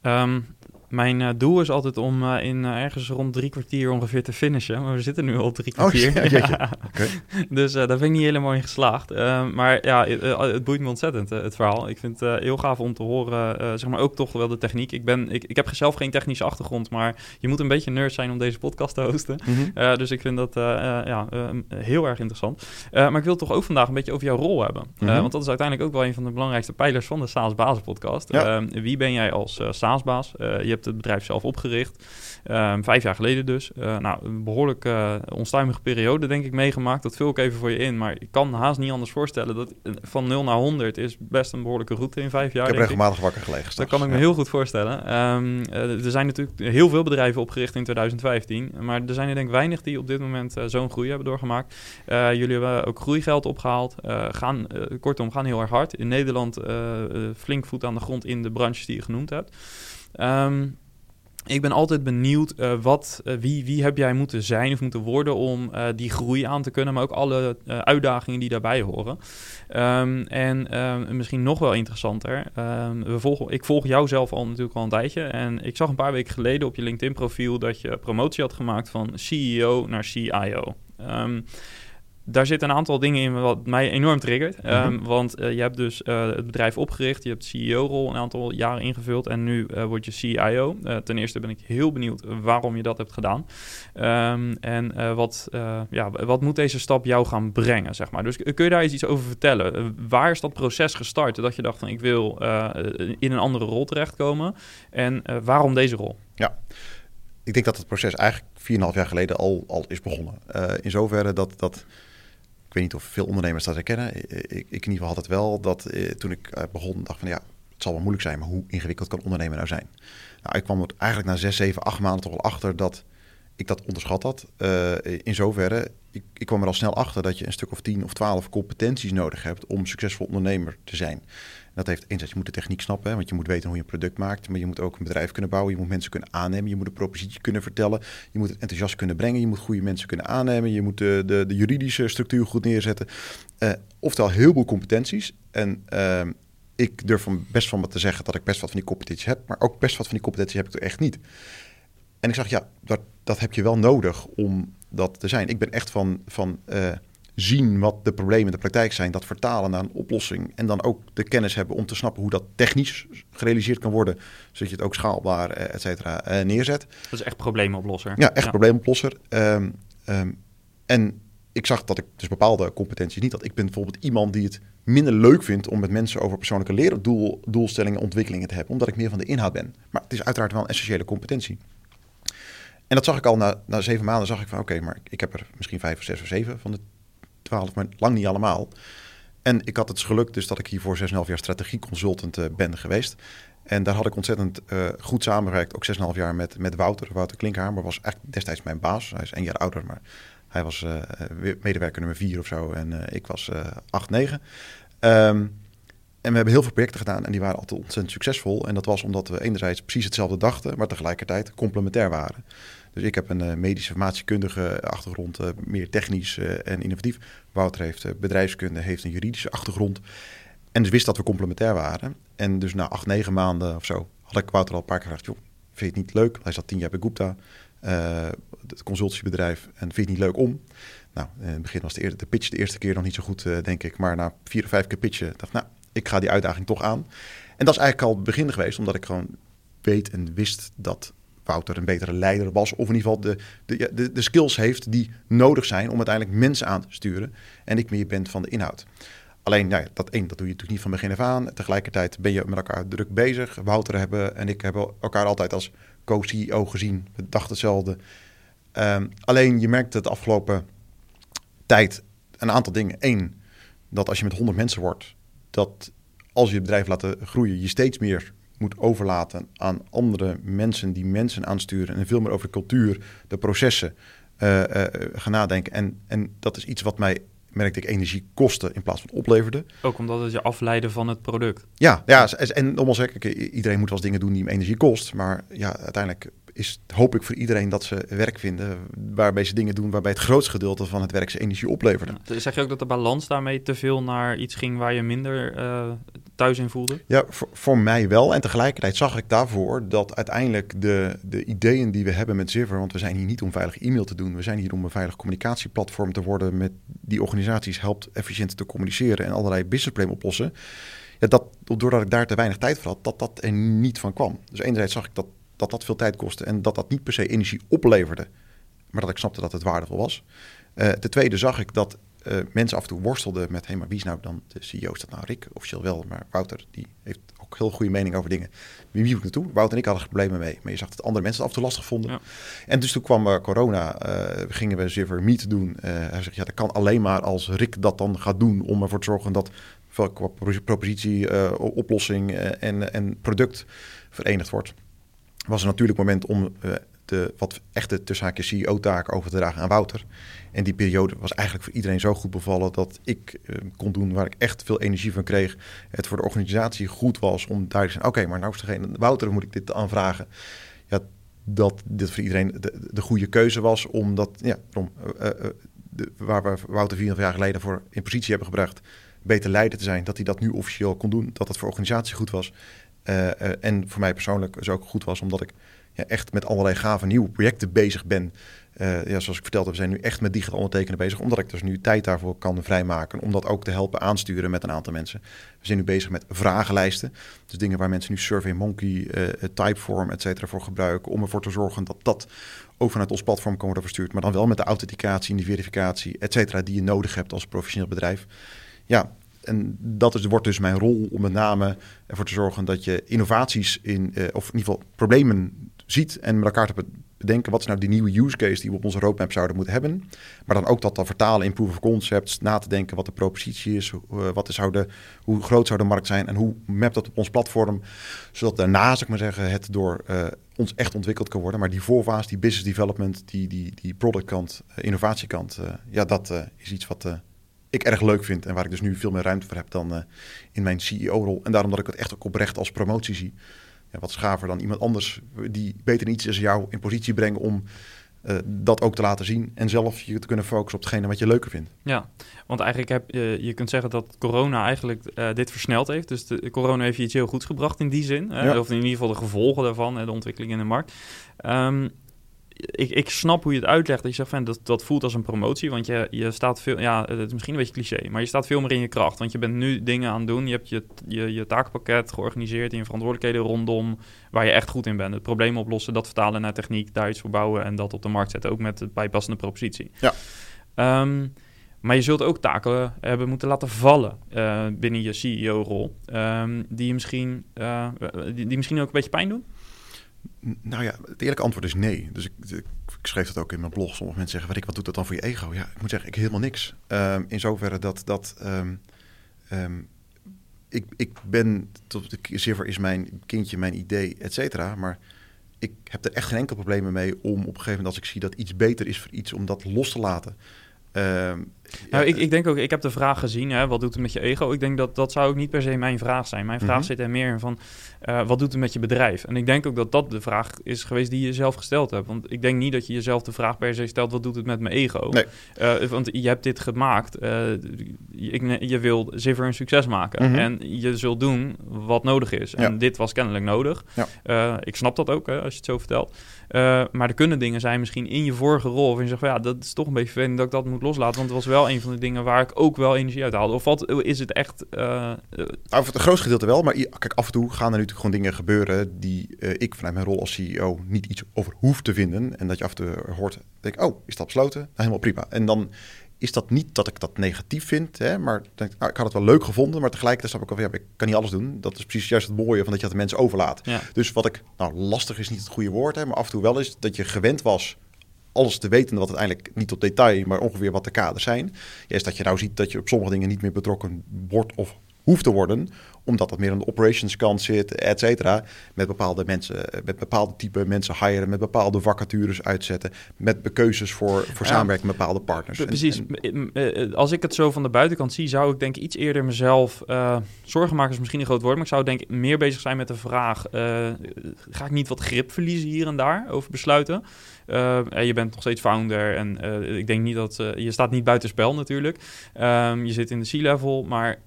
Um, mijn eh, doel is altijd om eh, in eh, ergens rond drie kwartier ongeveer te finishen. Maar we zitten nu al drie Oh, kwartier. ja. Dus daar ben ik niet helemaal in geslaagd. Eh, maar ja, het, het boeit me ontzettend, het verhaal. Ik vind het heel gaaf om te horen, zeg maar ook toch wel de techniek. Ik, ben, ik, ik heb zelf geen technische achtergrond, maar je moet een beetje nerd zijn om deze podcast te hosten. Mhm. Dus ik vind dat ja, eh, heel erg interessant. Maar ik wil toch ook vandaag een beetje over jouw rol hebben. Mhm. want dat is uiteindelijk ook wel een van de belangrijkste pijlers van de SaaS Bazen podcast. Ja. Eh, wie ben jij als SaaS-baas? Je hebt het bedrijf zelf opgericht. Ehm, vijf jaar geleden dus. Eh, nou, een behoorlijk eh, onstuimige periode denk ik meegemaakt. Dat vul ik even voor je in. Maar ik kan haast niet anders voorstellen dat van 0 naar 100 is best een behoorlijke route in vijf jaar. ik heb ik. regelmatig wakker gelegen. Dat kan ik me heel goed voorstellen. Ehm, eh, er zijn natuurlijk heel veel bedrijven opgericht in 2015. Maar er zijn er denk ik weinig die op dit moment zo'n groei hebben doorgemaakt. Jullie hebben ook groeigeld opgehaald. Eh, gaan, kortom, gaan heel erg hard. In Nederland flink voet aan de grond in de branches die je genoemd hebt. Ehm, ik ben altijd benieuwd eh, wat, eh, wie, wie heb jij moeten zijn of moeten worden om eh, die groei aan te kunnen, maar ook alle uitdagingen die daarbij horen. Ehm, en ehm, misschien nog wel interessanter, ik volg jou zelf al natuurlijk al een tijdje en ik zag een paar weken geleden op je LinkedIn profiel dat je promotie had gemaakt van CEO naar CIO. Ehm, daar zitten een aantal dingen in wat mij enorm triggert. Ehm, Mhm. Want eh, je hebt dus eh, het bedrijf opgericht, je hebt CEO-rol een aantal jaren ingevuld en nu eh, word je CIO. Ten eerste ben ik heel benieuwd waarom je dat hebt gedaan. Ehm, en wat, ja, wat moet deze stap jou gaan brengen, zeg maar. Dus kun je daar eens iets over vertellen? Waar is dat proces gestart dat je dacht van ik wil in een andere rol terechtkomen? En waarom deze rol? Ik denk dat het proces eigenlijk 4,5 jaar geleden al, al is begonnen. In zoverre dat, dat... Ik weet niet of veel ondernemers dat herkennen. Ik, ik, in ieder geval had het wel dat eh, toen ik eh, begon dacht van ja, het zal wel moeilijk zijn, maar hoe ingewikkeld kan ondernemen nou zijn? Nou, ik kwam er eigenlijk na 6, 7, 8 maanden toch wel achter dat ik dat onderschat had. Eh, in zoverre, ik, ik kwam er al snel achter dat je een stuk of 10 of 12 competenties nodig hebt om succesvol ondernemer te zijn. Dat heeft enerzijds, je moet de techniek snappen, want je moet weten hoe je een product maakt, maar je moet ook een bedrijf kunnen bouwen, je moet mensen kunnen aannemen, je moet een propositie kunnen vertellen, je moet het enthousiast kunnen brengen, je moet goede mensen kunnen aannemen, je moet de, de, de juridische structuur goed neerzetten. Eh oftewel, heel veel competenties. En ehm, ik durf van best van me te zeggen dat ik best wat van die competenties heb, maar ook best wat van die competenties heb ik er echt niet. En ik zag, ja, dat, dat heb je wel nodig om dat te zijn. Ik ben echt van, van eh, zien wat de problemen in de praktijk zijn, dat vertalen naar een oplossing en dan ook de kennis hebben om te snappen hoe dat technisch gerealiseerd kan worden, zodat je het ook schaalbaar, eh, et cetera, eh, neerzet. Dat is echt problemoplosser. Ja, echt probleemoplosser. Ehm, ehm, en ik zag dat ik dus bepaalde competenties niet had. Ik ben bijvoorbeeld iemand die het minder leuk vindt om met mensen over persoonlijke leerdoelstellingen en ontwikkelingen te hebben, omdat ik meer van de inhoud ben. Maar het is uiteraard wel een essentiële competentie. En dat zag ik al na, na zeven maanden, zag ik van oké, maar ik heb er misschien vijf of zes of zeven van de twaalf, maar lang niet allemaal. En ik had het geluk dus dat ik hier voor 6,5 jaar strategieconsultant eh, ben geweest. En daar had ik ontzettend eh, goed samengewerkt, ook 6,5 jaar met, met Wouter. Wouter Klinkhamer was echt destijds mijn baas. Hij is één jaar ouder, maar hij was weer medewerker nummer 4 of zo. En ik was eh 8, 9. Ehm, en we hebben heel veel projecten gedaan en die waren altijd ontzettend succesvol. En dat was omdat we enerzijds precies hetzelfde dachten, maar tegelijkertijd complementair waren. Dus ik heb een eh, medische informatiekundige achtergrond, eh, meer technisch eh, en innovatief. Wouter heeft bedrijfskunde, heeft een juridische achtergrond. En dus wist dat we complementair waren. En dus na acht, negen maanden of zo had ik Wouter al een paar keer gevraagd... joh, vind je het niet leuk? Hij zat tien jaar bij Gupta, eh, het consultiebedrijf. En vind je het niet leuk om? Nou, in het begin was de, eer- de pitch de eerste keer nog niet zo goed, denk ik. Maar na vier of vijf keer pitchen dacht nou, ik ga die uitdaging toch aan. En dat is eigenlijk al het begin geweest, omdat ik gewoon weet en wist dat Wouter een betere leider was. Of in ieder geval de, de, de skills heeft die nodig zijn om uiteindelijk mensen aan te sturen. En ik meer ben van de inhoud. Alleen, nou ja, dat één, dat doe je natuurlijk niet van begin af aan. Tegelijkertijd ben je met elkaar druk bezig. Wouter hebben en ik hebben elkaar altijd als co-CEO gezien. We dachten hetzelfde. Ehm, alleen, je merkt het de afgelopen tijd een aantal dingen. Eén, dat als je met 100 mensen wordt, dat als je het bedrijf laat groeien, je steeds meer moet overlaten aan andere mensen die mensen aansturen en veel meer over de cultuur, de processen eh, eh, gaan nadenken. En, en dat is iets wat mij, merkte ik, energie kostte in plaats van opleverde. Ook omdat het je afleiden van het product. Ja, ja en nogmaals, hè, kijk, iedereen moet wel eens dingen doen die hem energie kost. Maar ja, uiteindelijk is, hoop ik voor iedereen dat ze werk vinden waarbij ze dingen doen waarbij het grootste gedeelte van het werk ze energie opleverde. Ja. Zeg je ook dat de balans daarmee te veel naar iets ging waar je minder eh, thuis voelde? Ja, voor, voor mij wel. En tegelijkertijd zag ik daarvoor dat uiteindelijk de, de ideeën die we hebben met Ziver, want we zijn hier niet om veilig e-mail te doen, we zijn hier om een veilig communicatieplatform te worden met die organisaties helpt efficiënt te communiceren en allerlei businessproblemen oplossen. Ja, dat, doordat ik daar te weinig tijd voor had, dat dat er niet van kwam. Dus enerzijds zag ik dat dat, dat veel tijd kostte en dat dat niet per se energie opleverde, maar dat ik snapte dat het waardevol was. Uh, ten tweede zag ik dat uh, mensen af en toe worstelden met... hé, hey, maar wie is nou dan de CEO? Is dat nou Rick? Officieel wel, maar Wouter die heeft ook heel goede mening over dingen. Wie moet ik naartoe? Wouter en ik hadden problemen mee. Maar je zag dat andere mensen het af en toe lastig vonden. Ja. En dus toen kwam uh, corona, uh, gingen we Ziver Meet doen. hij zegt, ja, dat kan alleen maar als Rick dat dan gaat doen... om ervoor te zorgen dat qua propositie, oplossing en, en product verenigd wordt. was een natuurlijk moment om de wat echte tussen CEO-taken over te dragen aan Wouter. En die periode was eigenlijk voor iedereen zo goed bevallen dat ik uh, kon doen waar ik echt veel energie van kreeg. Het voor de organisatie goed was om duidelijk te zijn: oké, maar nou is degene, Wouter, moet ik dit aanvragen? Ja, dat dit voor iedereen de, de goede keuze was, omdat ja, om, uh, uh, de, waar we Wouter vier jaar geleden voor in positie hebben gebracht, beter leider te zijn, dat hij dat nu officieel kon doen, dat dat voor organisatie goed was. en voor mij persoonlijk dus ook goed was, omdat ik ja, echt met allerlei gave nieuwe projecten bezig ben. Uh, ja, zoals ik vertelde, we zijn nu echt met digitaal ondertekenen bezig, omdat ik dus nu tijd daarvoor kan vrijmaken. Om dat ook te helpen aansturen met een aantal mensen. We zijn nu bezig met vragenlijsten. Dus dingen waar mensen nu SurveyMonkey, uh, Typeform, et cetera voor gebruiken. Om ervoor te zorgen dat dat ook vanuit ons platform kan worden verstuurd. Maar dan wel met de authenticatie en die verificatie, et cetera, die je nodig hebt als professioneel bedrijf. Ja, en dat is, wordt dus mijn rol om met name ervoor te zorgen dat je innovaties in, of in ieder geval problemen ziet en met elkaar te bedenken wat is nou die nieuwe use case die we op onze roadmap zouden moeten hebben. Maar dan ook dat dan vertalen in proof of concepts, na te denken wat de propositie is, hoe, wat zou de, hoe groot zou de markt zijn en hoe mapt dat op ons platform, zodat daarna, zeg ik maar zeggen, het door uh, ons echt ontwikkeld kan worden. Maar die voorfase, die business development, die, die, die productkant, uh, innovatiekant, ja, dat is iets wat ik erg leuk vind en waar ik dus nu veel meer ruimte voor heb dan in mijn CEO-rol. En daarom dat ik het echt ook oprecht als promotie zie ja, wat schaver dan iemand anders die beter iets is jou in positie brengen om uh, dat ook te laten zien en zelf je te kunnen focussen op hetgene wat je leuker vindt. Ja, want eigenlijk heb je, je kunt zeggen dat corona eigenlijk uh, dit versneld heeft. Dus de, corona heeft je iets heel goeds gebracht in die zin. Ja. Of in ieder geval de gevolgen daarvan, de ontwikkeling in de markt. Um, ik, ik snap hoe je het uitlegt. Dat je zegt van dat, dat voelt als een promotie. Want je, je staat veel. Ja, het is misschien een beetje cliché. Maar je staat veel meer in je kracht. Want je bent nu dingen aan het doen. Je hebt je, je, je taakpakket georganiseerd. in je verantwoordelijkheden rondom. Waar je echt goed in bent. Het probleem oplossen. Dat vertalen naar techniek. Daar iets voor bouwen. En dat op de markt zetten. Ook met de bijpassende propositie. Ja. Um, maar je zult ook taken hebben moeten laten vallen uh, binnen je CEO-rol. Um, die, je misschien, uh, die, die misschien ook een beetje pijn doen? Nou ja, het eerlijke antwoord is nee. Dus ik, ik, schreef dat ook in mijn blog. Sommige mensen zeggen, wat, wat doet dat dan voor je ego? Ja, ik moet zeggen, ik helemaal niks. Um, in zoverre dat, dat um, um, ik, ik ben, tot de server is mijn kindje, mijn idee, et cetera. Maar ik heb er echt geen enkel probleem mee om op een gegeven moment, als ik zie dat iets beter is voor iets, om dat los te laten. Um, nou, ik, ik denk ook, ik heb de vraag gezien, hè, wat doet het met je ego? Ik denk dat dat zou ook niet per se mijn vraag zijn. Mijn vraag mm -hmm. zit er meer in van, uh, wat doet het met je bedrijf? En ik denk ook dat dat de vraag is geweest die je zelf gesteld hebt. Want ik denk niet dat je jezelf de vraag per se stelt, wat doet het met mijn ego? Nee. Uh, want je hebt dit gemaakt. Uh, je, je wil Ziver een succes maken. Mm -hmm. En je zult doen wat nodig is. En ja. dit was kennelijk nodig. Ja. ik snap dat ook, hè, als je het zo vertelt. maar er kunnen dingen zijn misschien in je vorige rol... of je zegt van, ja, dat is toch een beetje vervelend dat ik dat moet loslaten. Want het was wel een van de dingen waar ik ook wel energie uit haalde. Of wat is het echt? Uh, nou, het grootste gedeelte wel, maar kijk, af en toe gaan er natuurlijk gewoon dingen gebeuren die uh, ik vanuit mijn rol als CEO niet iets over hoef te vinden. En dat je af en toe hoort, denk oh, is dat besloten? Nou, helemaal prima. En dan is dat niet dat ik dat negatief vind, hè, maar denk, nou, ik had het wel leuk gevonden, maar tegelijkertijd snap ik al, ja, ik kan niet alles doen. Dat is precies juist het mooie van dat je dat de mensen overlaat. Ja. Dus wat ik, nou lastig is niet het goede woord, hè, maar af en toe wel is dat je gewend was alles te weten wat uiteindelijk niet tot detail, maar ongeveer wat de kaders zijn, is dat je nou ziet dat je op sommige dingen niet meer betrokken wordt of hoeft te worden, omdat dat meer aan de operations kant zit, et cetera. Met bepaalde mensen, met bepaalde type mensen hiren, met bepaalde vacatures uitzetten, met keuzes voor, voor ja, samenwerking met bepaalde partners. Precies. En, en, als ik het zo van de buitenkant zie, zou ik denk ik iets eerder mezelf uh, zorgen maken is misschien een groot woord, maar ik zou denk meer bezig zijn met de vraag: uh, ga ik niet wat grip verliezen hier en daar over besluiten? Uh, je bent nog steeds founder en ik denk niet dat je staat niet buitenspel natuurlijk. Um, je zit in de C-level, maar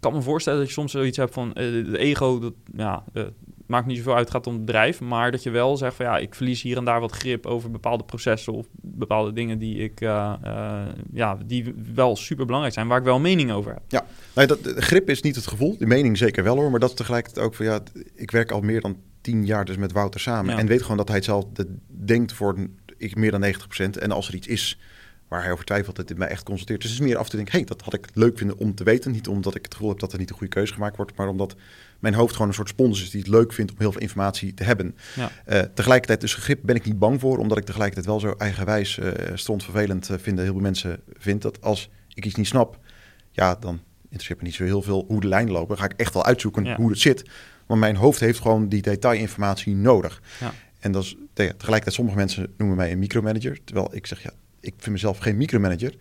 kan me voorstellen dat je soms zoiets hebt van eh, de ego, dat ja, eh, maakt niet zoveel uit, het gaat om het bedrijf. Maar dat je wel zegt van ja, ik verlies hier en daar wat grip over bepaalde processen of bepaalde dingen die ik eh, eh, ja, die wel super belangrijk zijn, waar ik wel mening over heb. Ja, dat, grip is niet het gevoel. De mening zeker wel hoor. Maar dat tegelijkertijd ook van ja, ik werk al meer dan tien jaar dus met Wouter samen. Ja. En weet gewoon dat hij hetzelfde denkt voor ik, meer dan 90%. En als er iets is waar hij over twijfelt, dat dit mij echt consulteert. Dus het is meer af en toe denk ik, hey, dat had ik leuk vinden om te weten. Niet omdat ik het gevoel heb dat er niet een goede keuze gemaakt wordt, maar omdat mijn hoofd gewoon een soort spons is die het leuk vindt om heel veel informatie te hebben. Ja. Eh, tegelijkertijd, dus grip ben ik niet bang voor, omdat ik tegelijkertijd wel zo eigenwijs, eh strontvervelend uh, vind. Heel veel mensen vindt dat als ik iets niet snap, ja, dan interesseert me niet zo heel veel hoe de lijnen lopen. Dan ga ik echt wel uitzoeken Ja. hoe het zit. Want mijn hoofd heeft gewoon die detailinformatie nodig. Ja. En dat is te- tegelijkertijd, sommige mensen noemen mij een micromanager. Terwijl ik zeg, ja, ik vind mezelf geen micromanager.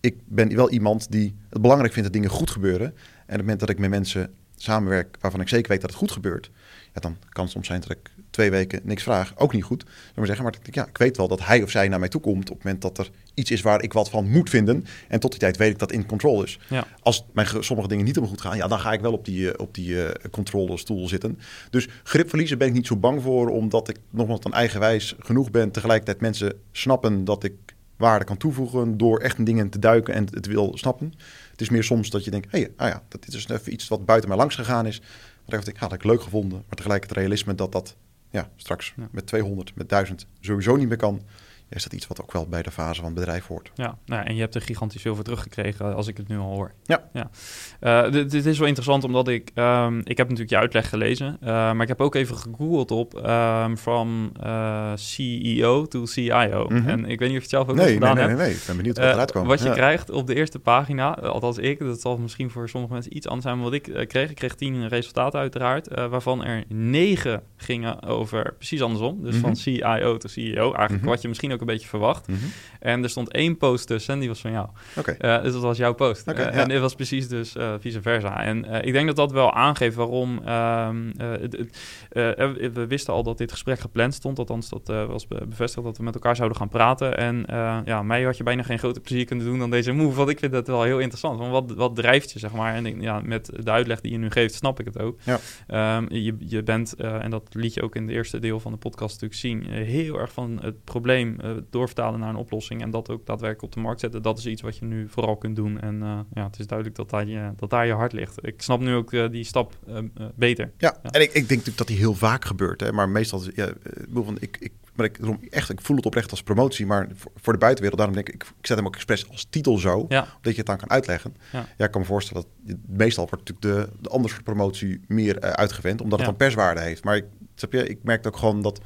Ik ben wel iemand die het belangrijk vindt dat dingen goed gebeuren. En op het moment dat ik met mensen samenwerk waarvan ik zeker weet dat het goed gebeurt, ja, dan kan het soms zijn dat ik twee weken niks vraag. Ook niet goed. Maar zeggen, maar ik, ja, ik weet wel dat hij of zij naar mij toe komt op het moment dat er iets is waar ik wat van moet vinden. En tot die tijd weet ik dat in control is. Ja. Als mijn ge- sommige dingen niet helemaal goed gaan, ja, dan ga ik wel op die, eh, op die eh controlestoel zitten. Dus grip verliezen ben ik niet zo bang voor, omdat ik nogmaals dan eigenwijs genoeg ben. Tegelijkertijd mensen snappen dat ik waarde kan toevoegen door echt in dingen te duiken en het wil snappen. Het is meer soms dat je denkt, hé, hey, ah ja, dat is dus even iets wat buiten mij langs gegaan is. Maar ik denk, ja, dat heb ik leuk gevonden. Maar tegelijk het realisme dat dat ja, straks. Met 200, met 1000 sowieso niet meer kan. Is dat iets wat ook wel bij de fase van het bedrijf hoort. Ja, nou, en je hebt er gigantisch veel voor teruggekregen als ik het nu al hoor. Ja. ja. Eh, dit, dit is wel interessant omdat ik, ehm, ik heb natuurlijk je uitleg gelezen, eh, maar ik heb ook even gegoogeld op ehm from eh, CEO to CIO. Mhm. En ik weet niet of je het zelf ook Nee, gedaan nee, hebt. nee, nee. Ik ben benieuwd wat Eh, eruit kwam. wat je Ja. krijgt op de eerste pagina, eh, althans ik, dat zal misschien voor sommige mensen iets anders zijn, maar wat ik eh, kreeg, ik kreeg tien resultaten uiteraard, eh, waarvan er negen gingen over precies andersom. Dus Mhm. van CIO to CEO, eigenlijk Mhm. wat je misschien ook een beetje verwacht. Mhm. En er stond één post tussen en die was van jou. Oké. Eh, dus dat was jouw post. Eh, ja. En dit was precies dus eh, vice versa. En ik denk dat dat wel aangeeft waarom... ehm, eh, eh, eh, we wisten al dat dit gesprek gepland stond. Althans, dat was be- bevestigd dat we met elkaar zouden gaan praten. En ja, mij had je bijna geen groter plezier kunnen doen dan deze move. Want ik vind dat wel heel interessant. Want wat, wat drijft je, zeg maar? En ik, ja, met de uitleg die je nu geeft, snap ik het ook. Ja. Ehm, je, je bent, en dat liet je ook in het eerste deel van de podcast natuurlijk zien... heel erg van het probleem doorvertalen naar een oplossing... en dat ook daadwerkelijk op de markt zetten. Dat is iets wat je nu vooral kunt doen. En eh, ja, het is duidelijk dat daar, je, dat daar je hart ligt. Ik snap nu ook eh, die stap eh, beter. Ja, Ja. en ik, ik denk natuurlijk dat die heel vaak gebeurt. Hè? Maar meestal, ja, ik, van, ik, ik, maar ik, echt, ik voel het oprecht als promotie. Maar voor, voor de buitenwereld, daarom denk ik, ik, ik zet hem ook expres als titel zo. Ja. Dat je het dan kan uitleggen. Ja. Ja, ik kan me voorstellen dat meestal wordt natuurlijk de, de andere soort promotie meer uitgewend. Omdat het dan perswaarde heeft. Maar ik, snap je, ik merkte ook gewoon dat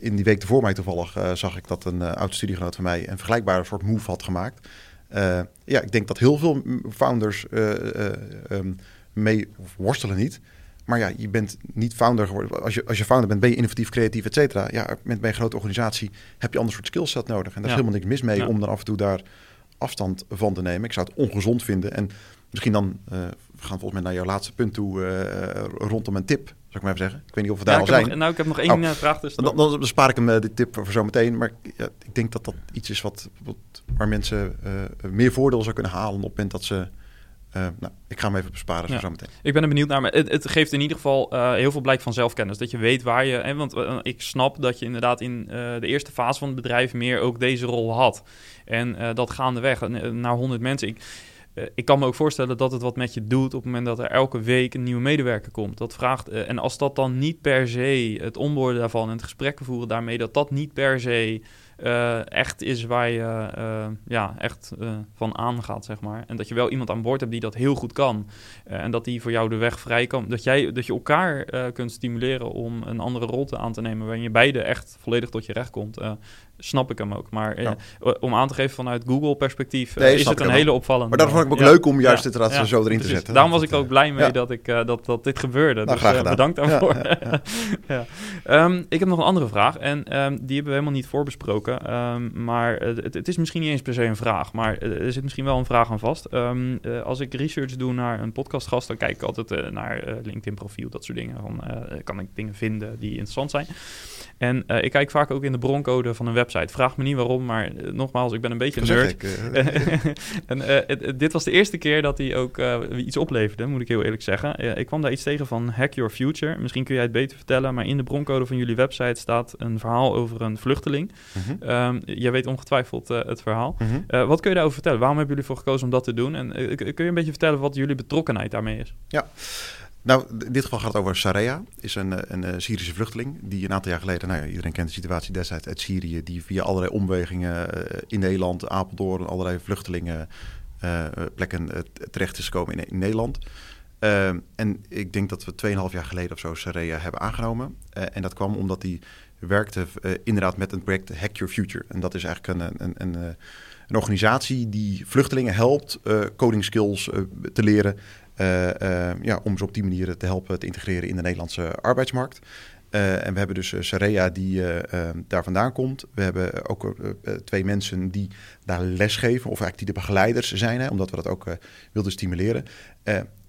in die week ervoor mij toevallig eh, zag ik dat een uh, oud studiegenoot van mij een vergelijkbare soort move had gemaakt. Ja, ik denk dat heel veel founders um, mee worstelen niet. Maar ja, je bent niet founder geworden. Als je, als je founder bent, ben je innovatief, creatief, et cetera. Ja, met bij een grote organisatie heb je ander soort skillset nodig. En daar Ja. is helemaal niks mis mee Ja. om dan af en toe daar afstand van te nemen. Ik zou het ongezond vinden. En misschien dan, uh, we gaan volgens mij naar jouw laatste punt toe, uh, rondom een tip, ik maar even zeggen. Ik weet niet of we daar Ja, al zijn. Nog, nou, ik heb nog één Oh. oh. vraag dus. Dan, dan bespaar ik hem uh, dit tip voor zometeen. Maar ja, ik denk dat dat iets is wat, wat waar mensen uh, meer voordeel zou kunnen halen op het moment dat ze. Uh, nou, ik ga hem even besparen Ja. voor zometeen. Ik ben er benieuwd naar, maar het, het geeft in ieder geval uh, heel veel blijk van zelfkennis. Dat je weet waar je... Hè, want uh, ik snap dat je inderdaad in de eerste fase van het bedrijf meer ook deze rol had. En dat gaandeweg naar 100 mensen. Ik, ik kan me ook voorstellen dat het wat met je doet op het moment dat er elke week een nieuwe medewerker komt. Dat vraagt, uh, en als dat dan niet per se het onboorden daarvan en het gesprekken voeren daarmee, dat dat niet per se uh, echt is waar je ja, echt uh, van aangaat, zeg maar. En dat je wel iemand aan boord hebt die dat heel goed kan. En dat die voor jou de weg vrij kan. Dat, jij, dat je elkaar kunt stimuleren om een andere rol te aan te nemen... waarin je beide echt volledig tot je recht komt. Snap ik hem ook. Maar ja. om aan te geven vanuit Google-perspectief nee, is het een hele opvallende... Maar daarom vond ik ook leuk om juist inderdaad zo erin precies. te zetten. Daarom was ik ook blij mee dat, ik, dat, dat dit gebeurde. Nou, dus bedankt daarvoor. um, ik heb nog een andere vraag. En um, die hebben we helemaal niet voorbesproken. Um, maar het, het, is misschien niet eens per se een vraag. Maar er zit misschien wel een vraag aan vast. Uh, als ik research doe naar een podcastgast, dan kijk ik altijd uh, naar LinkedIn-profiel, dat soort dingen. Van, kan ik dingen vinden die interessant zijn. En ik kijk vaak ook in de broncode van een website. Vraag me niet waarom, maar uh, nogmaals, ik ben een beetje een nerd. Ik, uh, en het, dit was de eerste keer dat hij ook iets opleverde, moet ik heel eerlijk zeggen. ik kwam daar iets tegen van Hack Your Future. Misschien kun jij het beter vertellen, maar in de broncode van jullie website staat een verhaal over een vluchteling. Mm -hmm. jij weet ongetwijfeld het verhaal. Mm -hmm. wat kun je daarover vertellen? Waarom hebben jullie voor gekozen om dat te doen? En kun je een beetje vertellen wat jullie betrokkenheid daarmee is? Ja. Nou, in dit geval gaat het over Sareya. Is een, een, een, Syrische vluchteling die een aantal jaar geleden, nou ja, iedereen kent de situatie destijds uit Syrië, die via allerlei omwegingen in Nederland, Apeldoorn, allerlei vluchtelingen plekken uh, terecht is gekomen in, Nederland. En ik denk dat we 2,5 jaar geleden of zo Sareya hebben aangenomen. en dat kwam omdat hij werkte inderdaad met een project Hack Your Future. En dat is eigenlijk een, een, een, een organisatie die vluchtelingen helpt coding skills te leren. Uh, uh, ja, om ze op die manier te helpen te integreren in de Nederlandse arbeidsmarkt. Uh, en we hebben dus Sareya die daar vandaan komt. We hebben ook twee mensen die daar lesgeven, of eigenlijk die de begeleiders zijn, hè, omdat we dat ook wilden stimuleren.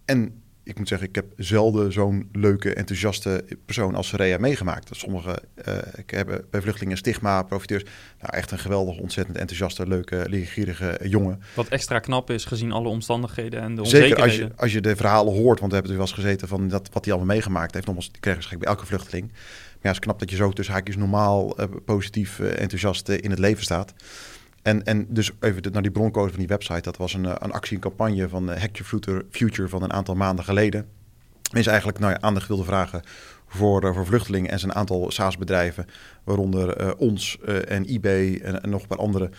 en ik moet zeggen, ik heb zelden zo'n leuke, enthousiaste persoon als Rea meegemaakt. Sommige uh, ik heb bij vluchtelingen stigma, profiteurs. Nou, echt een geweldig, ontzettend enthousiaste, leuke, leergierige jongen. Wat extra knap is gezien alle omstandigheden en de onzekerheden. Zeker als je, als je de verhalen hoort, want we hebben er wel eens gezeten van dat, wat hij allemaal meegemaakt heeft. Nogmaals, die krijgen waarschijnlijk bij elke vluchteling. Maar ja, het is knap dat je zo tussen haakjes normaal, uh, positief, uh, enthousiast in het leven staat. En, en dus even naar die broncode van die website. Dat was een, eh, een actie, campagne van uh, Hack Your Future, van een aantal maanden geleden. Mensen eigenlijk nou ja, aandacht wilden vragen voor, uh, voor vluchtelingen en zijn aantal SaaS-bedrijven, waaronder ons en eBay en nog een paar andere,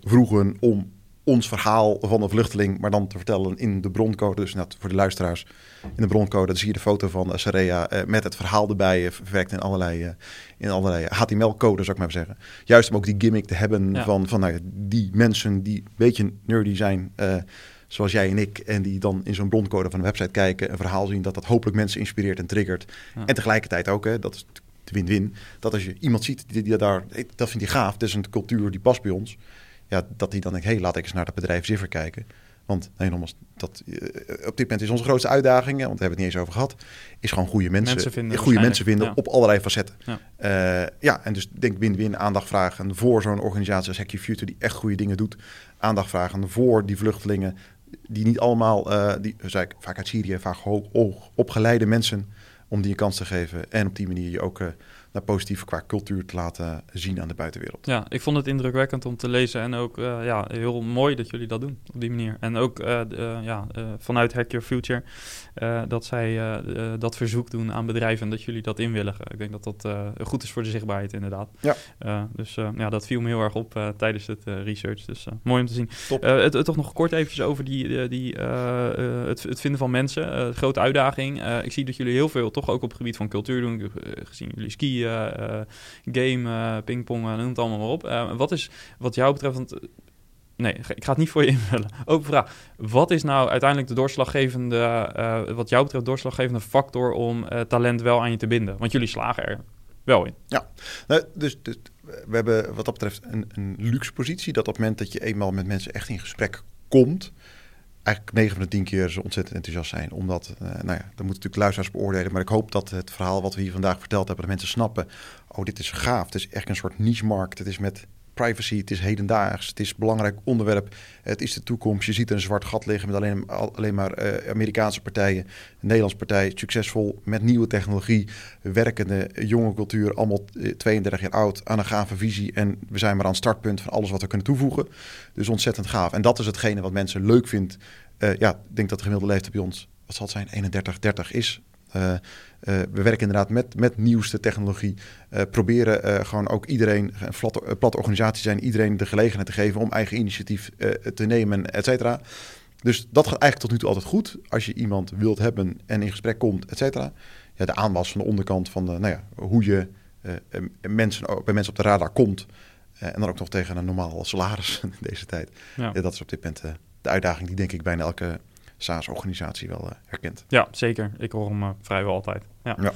vroegen om ons verhaal van de vluchteling, maar dan te vertellen in de broncode. Dus net voor de luisteraars, in de broncode zie je de foto van Sareya uh, met het verhaal erbij, uh, verwerkt in allerlei, uh, in allerlei HTML-codes, zou ik maar zeggen. Juist om ook die gimmick te hebben ja. van, van nou, die mensen die een beetje nerdy zijn, zoals jij en ik, en die dan in zo'n broncode van een website kijken, een verhaal zien dat dat hopelijk mensen inspireert en triggert. Ja. En tegelijkertijd ook, hè, dat is de win-win, dat als je iemand ziet die, die daar, dat vindt hij gaaf, dat is een cultuur die past bij ons ja, dat hij dan denkt, hé, hey, laat ik eens naar het bedrijf Ziffer kijken. Want nee, nogmaals, dat, uh, op dit moment is onze grootste uitdaging, want we hebben het niet eens over gehad, is gewoon goede mensen, mensen vinden, goede mensen vinden ja. op allerlei facetten. Ja. Uh, ja, en dus denk win-win aandacht vragen voor zo'n organisatie als Hack Your Future die echt goede dingen doet. Aandacht vragen voor die vluchtelingen die niet allemaal, uh, die zei ik, vaak uit Syrië, vaak hoog, hoog opgeleide mensen, om die een kans te geven en op die manier je ook naar positief qua cultuur te laten zien aan de buitenwereld. Ja, ik vond het indrukwekkend om te lezen en ook uh, ja, heel mooi dat jullie dat doen op die manier. En ook uh, uh, ja, vanuit Hack Your Future dat zij dat verzoek doen aan bedrijven en dat jullie dat inwilligen. Ik denk dat dat goed is voor de zichtbaarheid inderdaad. Ja. dus ja, dat viel me heel erg op tijdens het research. Dus mooi om te zien. Het, het, toch nog kort eventjes over die, die, het, het, vinden van mensen. grote uitdaging. ik zie dat jullie heel veel toch ook op het gebied van cultuur doen. gezien jullie skiën uh, game, uh, pingpong, noem het allemaal maar op. Wat is wat jou betreft, want, nee, ik ga het niet voor je invullen. Open vraag. Wat is nou uiteindelijk de doorslaggevende, wat jou betreft, doorslaggevende factor om talent wel aan je te binden? Want jullie slagen er wel in. Ja, nou, dus, dus we hebben wat dat betreft een, een luxe positie. Dat op het moment dat je eenmaal met mensen echt in gesprek komt, eigenlijk 9 van de 10 keer zo ontzettend enthousiast zijn. Omdat, uh, nou ja, dan moeten natuurlijk luisteraars beoordelen. Maar ik hoop dat het verhaal wat we hier vandaag verteld hebben, dat mensen snappen. Oh, dit is gaaf. Het is echt een soort niche-markt. Het is met privacy, het is hedendaags, het is belangrijk onderwerp. Het is de toekomst. Je ziet een zwart gat liggen met alleen, alleen maar uh, Amerikaanse partijen. Nederlandse partij, succesvol met nieuwe technologie, werkende, jonge cultuur, allemaal 32 jaar oud, aan een gave visie. En we zijn maar aan het startpunt van alles wat we kunnen toevoegen. Dus ontzettend gaaf. En dat is hetgene wat mensen leuk vindt. Uh, ja, ik denk dat de gemiddelde leeftijd bij ons, wat zal het zijn, 31, 30 is. Uh, uh, we werken inderdaad met, met nieuwste technologie. Uh, proberen gewoon ook iedereen, een platte, platte organisatie zijn, iedereen de gelegenheid te geven om eigen initiatief te nemen, et cetera. Dus dat gaat eigenlijk tot nu toe altijd goed. Als je iemand wilt hebben en in gesprek komt, et cetera. Ja, de aanwas van de onderkant van de, nou ja, hoe je mensen, bij mensen op de radar komt. en dan ook nog tegen een normaal salaris in deze tijd. Ja. dat is op dit moment de uitdaging die denk ik bijna elke SaaS-organisatie wel uh, herkent. Ja, zeker. Ik hoor hem uh, vrijwel altijd. Ja. Ja.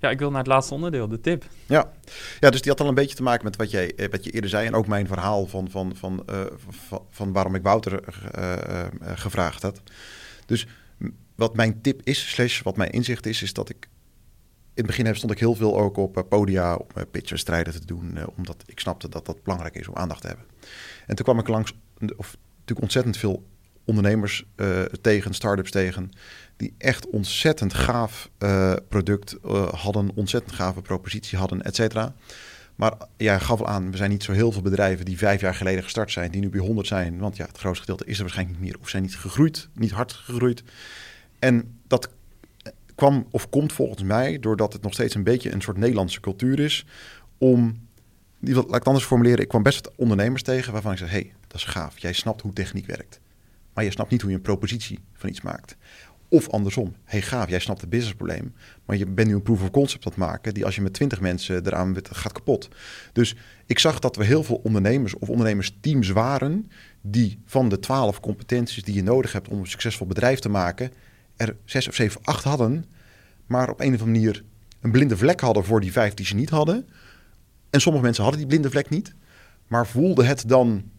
ja, ik wil naar het laatste onderdeel, de tip. Ja. ja, dus die had al een beetje te maken met wat, jij, eh, wat je eerder zei... en ook mijn verhaal van, van, van, uh, van, van, waarom ik Wouter gevraagd had. Dus wat mijn tip is, slash wat mijn inzicht is... is dat ik in het begin stond ik heel veel ook op podia om uh, pitchwedstrijden te doen, omdat ik snapte dat dat belangrijk is om aandacht te hebben. En toen kwam ik langs, of natuurlijk ontzettend veel ondernemers tegen, start-ups tegen, die echt ontzettend gaaf product hadden, ontzettend gave propositie hadden, et cetera. Maar ja, gaf al aan, we zijn niet zo heel veel bedrijven die vijf jaar geleden gestart zijn, die nu bij 100 zijn. Want ja, het grootste gedeelte is er waarschijnlijk niet meer of zijn niet gegroeid, niet hard gegroeid. En dat kwam of komt volgens mij doordat het nog steeds een beetje een soort Nederlandse cultuur is om, laat ik het anders formuleren, ik kwam best ondernemers tegen waarvan ik zei, hey, dat is gaaf, jij snapt hoe techniek werkt. Maar je snapt niet hoe je een propositie van iets maakt. Of andersom, hey gaaf, jij snapt het businessprobleem, maar je bent nu een proof of concept aan het maken die als je met twintig mensen eraan gaat kapot. Dus ik zag dat we heel veel ondernemers of ondernemersteams waren die van de twaalf competenties die je nodig hebt om een succesvol bedrijf te maken, er zes of zeven, acht hadden, maar op een of andere manier een blinde vlek hadden voor die vijf die ze niet hadden. En sommige mensen hadden die blinde vlek niet, maar voelden het dan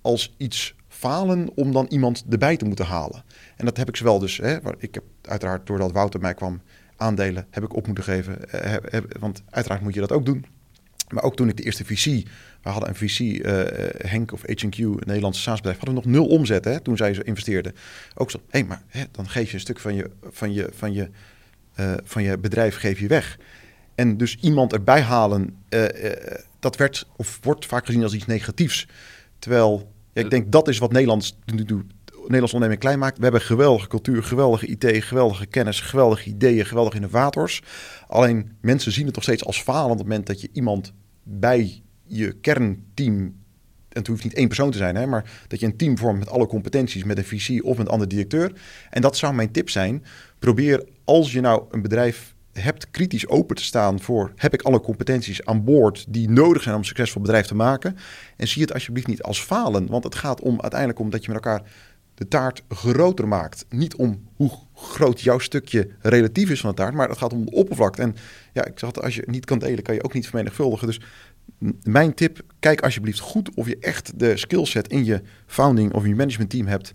als iets falen om dan iemand erbij te moeten halen. En dat heb ik zowel dus, hè, ik heb uiteraard doordat Wouter mij kwam aandelen, heb ik op moeten geven. Eh, want uiteraard moet je dat ook doen. Maar ook toen ik de eerste VC, we hadden een VC, uh, eh, Henk of HQ, een Nederlandse SaaS-bedrijf, hadden we nog nul omzet hè, toen zij ze investeerden. Ook zo, hé, hey, maar hè, dan geef je een stuk van je, van je, van je, van je bedrijf geef je weg. En dus iemand erbij halen, dat werd of wordt vaak gezien als iets negatiefs. Terwijl ik denk dat is wat Nederlands, Nederlands onderneming klein maakt. We hebben geweldige cultuur, geweldige IT, geweldige kennis, geweldige ideeën, geweldige innovators. Alleen mensen zien het nog steeds als falen op het moment dat je iemand bij je kernteam en het hoeft niet één persoon te zijn, hè, maar dat je een team vormt met alle competenties, met een visie of een andere directeur. En dat zou mijn tip zijn. Probeer als je nou een bedrijf hebt kritisch open te staan voor heb ik alle competenties aan boord die nodig zijn om een succesvol bedrijf te maken. En zie het alsjeblieft niet als falen, want het gaat om uiteindelijk om dat je met elkaar de taart groter maakt. Niet om hoe groot jouw stukje relatief is van de taart, maar het gaat om de oppervlakte. En ja, ik zeg als je niet kan delen, kan je ook niet vermenigvuldigen. Dus mijn tip, kijk alsjeblieft goed of je echt de skillset in je founding of je management team hebt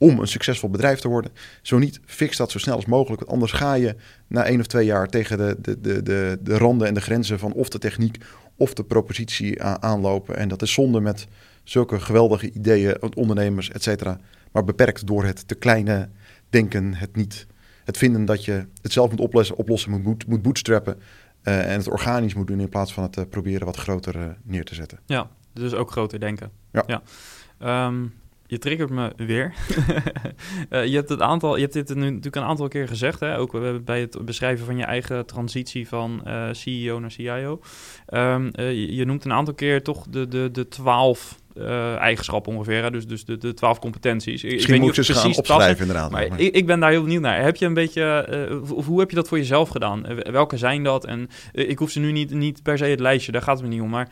om een succesvol bedrijf te worden. Zo niet, fix dat zo snel als mogelijk. Want anders ga je na één of twee jaar tegen de, de, de, de, de randen en de grenzen van of de techniek of de propositie aanlopen. En dat is zonde met zulke geweldige ideeën, ondernemers, et cetera. Maar beperkt door het te kleine denken, het niet, het vinden dat je het zelf moet oplossen, oplossen moet, moet bootstrappen. Uh, en het organisch moet doen in plaats van het uh, proberen wat groter uh, neer te zetten. Ja, dus ook groter denken. Ja. ja. Um, je triggert me weer. uh, je hebt het aantal, je hebt dit nu natuurlijk een aantal keer gezegd, hè? ook bij het beschrijven van je eigen transitie van uh, CEO naar CIO. Um, uh, je noemt een aantal keer toch de, de, de twaalf uh, eigenschappen ongeveer. Hè? Dus, dus de, de twaalf competenties. Misschien ik moet ik ze gaan opschrijven inderdaad. Maar, Ik, ik, ben daar heel benieuwd naar. Heb je een beetje, uh, hoe heb je dat voor jezelf gedaan? Uh, welke zijn dat? En ik hoef ze nu niet, niet per se het lijstje, daar gaat het me niet om. Maar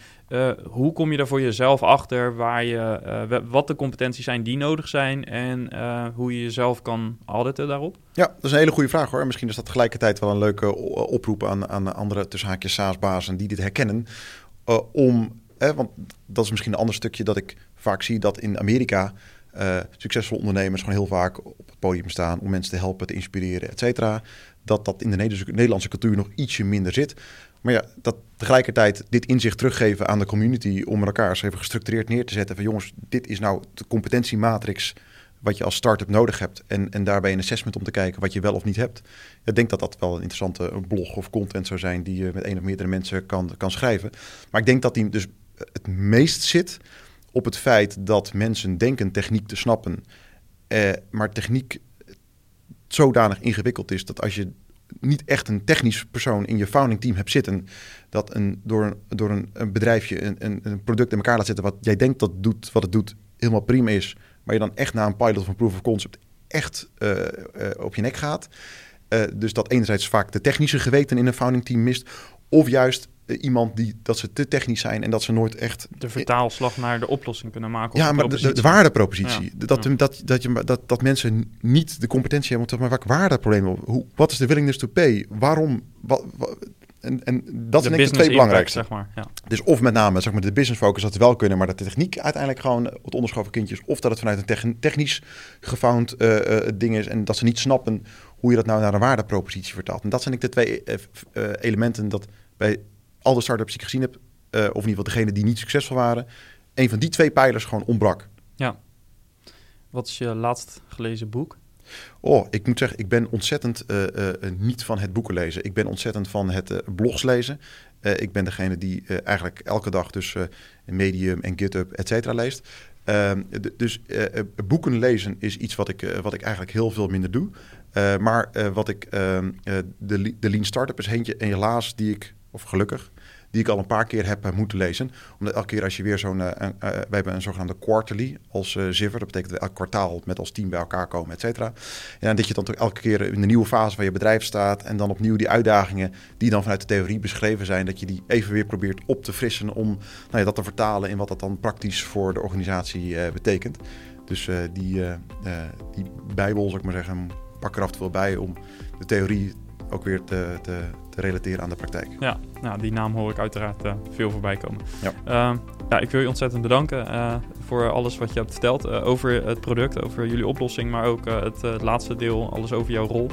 hoe kom je daar voor jezelf achter waar je, wat de competenties zijn die nodig zijn en hoe je jezelf kan auditen daarop? Ja, dat is een hele goede vraag hoor. Misschien is dat tegelijkertijd wel een leuke oproep aan, aan andere tussen haakjes SaaS-bazen die dit herkennen. om want dat is misschien een ander stukje dat ik vaak zie dat in Amerika uh, succesvolle ondernemers gewoon heel vaak op het podium staan om mensen te helpen, te inspireren, et cetera. Dat dat in de Nederlandse cultuur nog ietsje minder zit. Maar ja, dat tegelijkertijd dit inzicht teruggeven aan de community om elkaar eens even gestructureerd neer te zetten van jongens, dit is nou de competentiematrix wat je als start-up nodig hebt. En, en daarbij een assessment om te kijken wat je wel of niet hebt. Ik denk dat dat wel een interessante blog of content zou zijn die je met één of meerdere mensen kan, kan schrijven. Maar ik denk dat die dus het meest zit op het feit dat mensen denken techniek te snappen, eh, maar techniek zodanig ingewikkeld is dat als je niet echt een technisch persoon in je founding team hebt zitten, dat een, door, een, door een, bedrijfje een, een, een, product in elkaar laat zetten wat jij denkt dat doet, wat het doet, helemaal prima is, maar je dan echt na een pilot of een proof of concept echt uh, uh, op je nek gaat. Uh, dus dat enerzijds vaak de technische geweten in een founding team mist, of juist eh, iemand die dat ze te technisch zijn en dat ze nooit echt de vertaalslag naar de oplossing kunnen maken. Ja, maar de, de, waardepropositie. Dat, dat, dat, je, dat, dat mensen niet de competentie hebben om te maar waardeproblemen. Hoe, wat is de willingness to pay? Waarom? Wat, en, en dat zijn de twee belangrijkste. Zeg maar, ja. Dus of met name zeg maar, de business focus dat wel kunnen, maar dat de techniek uiteindelijk gewoon het onderschoven kindjes, of dat het vanuit een technisch gefound uh, uh, ding is en dat ze niet snappen hoe je dat nou naar een waardepropositie vertaalt. En dat zijn ik de twee eh, eh, elementen dat bij al de start-ups die ik gezien heb, uh, of in ieder geval degene die niet succesvol waren, een van die twee pijlers gewoon ontbrak. Ja. Wat is je laatst gelezen boek? Oh, ik moet zeggen, ik ben ontzettend niet van het boeken lezen. Ik ben ontzettend van het blogs lezen. ik ben degene die eigenlijk elke dag tussen Medium en GitHub, et cetera, leest. Ehm, dus boeken lezen is iets wat ik, wat ik eigenlijk heel veel minder doe. maar wat ik, ehm, de, de Lean Startup is eentje, en helaas, die ik of gelukkig, die ik al een paar keer heb eh, moeten lezen. Omdat elke keer als je weer zo'n... Uh, wij hebben een zogenaamde quarterly als uh, Ziver. Dat betekent elk kwartaal met als team bij elkaar komen, et cetera. En dat je dan toch elke keer in de nieuwe fase van je bedrijf staat... en dan opnieuw die uitdagingen die dan vanuit de theorie beschreven zijn... dat je die even weer probeert op te frissen om nou ja, dat te vertalen... in wat dat dan praktisch voor de organisatie betekent. Dus die, die bijbel, zou ik maar zeggen, pak er af en toe bij om de theorie ook weer te, te, te relateren aan de praktijk. Ja, nou, die naam hoor ik uiteraard uh, veel voorbij komen. Ja. Uh, ja, ik wil je ontzettend bedanken uh, voor alles wat je hebt verteld uh, over het product, over jullie oplossing, maar ook het, het, laatste deel, alles over jouw rol.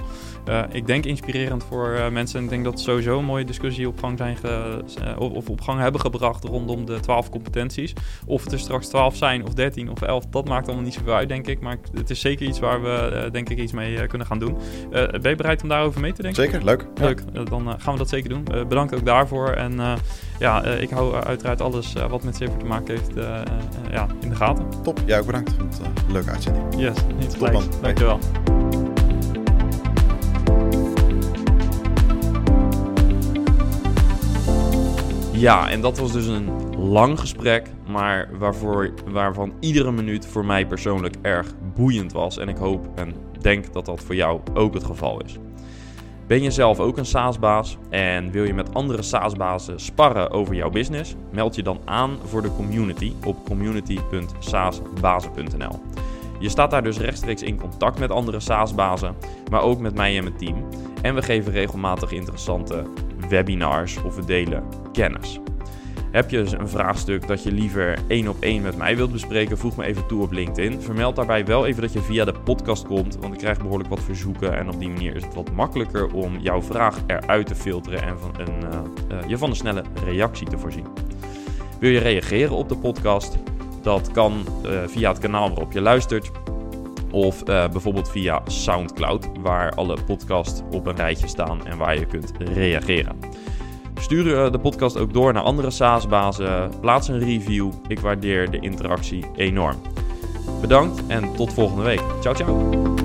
ik denk inspirerend voor mensen en ik denk dat sowieso een mooie discussie op gang, zijn ge, of op gang hebben gebracht rondom de 12 competenties. Of het er straks 12 zijn of 13 of 11, dat maakt allemaal niet zoveel uit, denk ik. Maar het is zeker iets waar we, denk ik, iets mee kunnen gaan doen. ben je bereid om daarover mee te denken? Zeker, leuk. Leuk, dan gaan we dat zeker doen. bedankt ook daarvoor. En ja, ik hou uiteraard alles wat met Zipper te maken heeft ja, in de gaten. Top, jij ook bedankt. Vond het een leuke uitzending. Yes, niet gelijk. Dankjewel. Ja, en dat was dus een lang gesprek, maar waarvoor, waarvan iedere minuut voor mij persoonlijk erg boeiend was. En ik hoop en denk dat dat voor jou ook het geval is. Ben je zelf ook een SaaS-baas en wil je met andere SaaS-bazen sparren over jouw business? Meld je dan aan voor de community op community.saasbazen.nl. Je staat daar dus rechtstreeks in contact met andere SaaS-bazen, maar ook met mij en mijn team. En we geven regelmatig interessante webinars of we delen kennis. Heb je dus een vraagstuk dat je liever één op één met mij wilt bespreken, voeg me even toe op LinkedIn. Vermeld daarbij wel even dat je via de podcast komt, want ik krijg behoorlijk wat verzoeken. En op die manier is het wat makkelijker om jouw vraag eruit te filteren en van een, uh, uh, je van een snelle reactie te voorzien. Wil je reageren op de podcast? Dat kan uh, via het kanaal waarop je luistert. Of bijvoorbeeld via SoundCloud, waar alle podcasts op een rijtje staan en waar je kunt reageren. Stuur eh, de podcast ook door naar andere SaaS-bazen. Plaats een review. Ik waardeer de interactie enorm. Bedankt en tot volgende week. Ciao, ciao.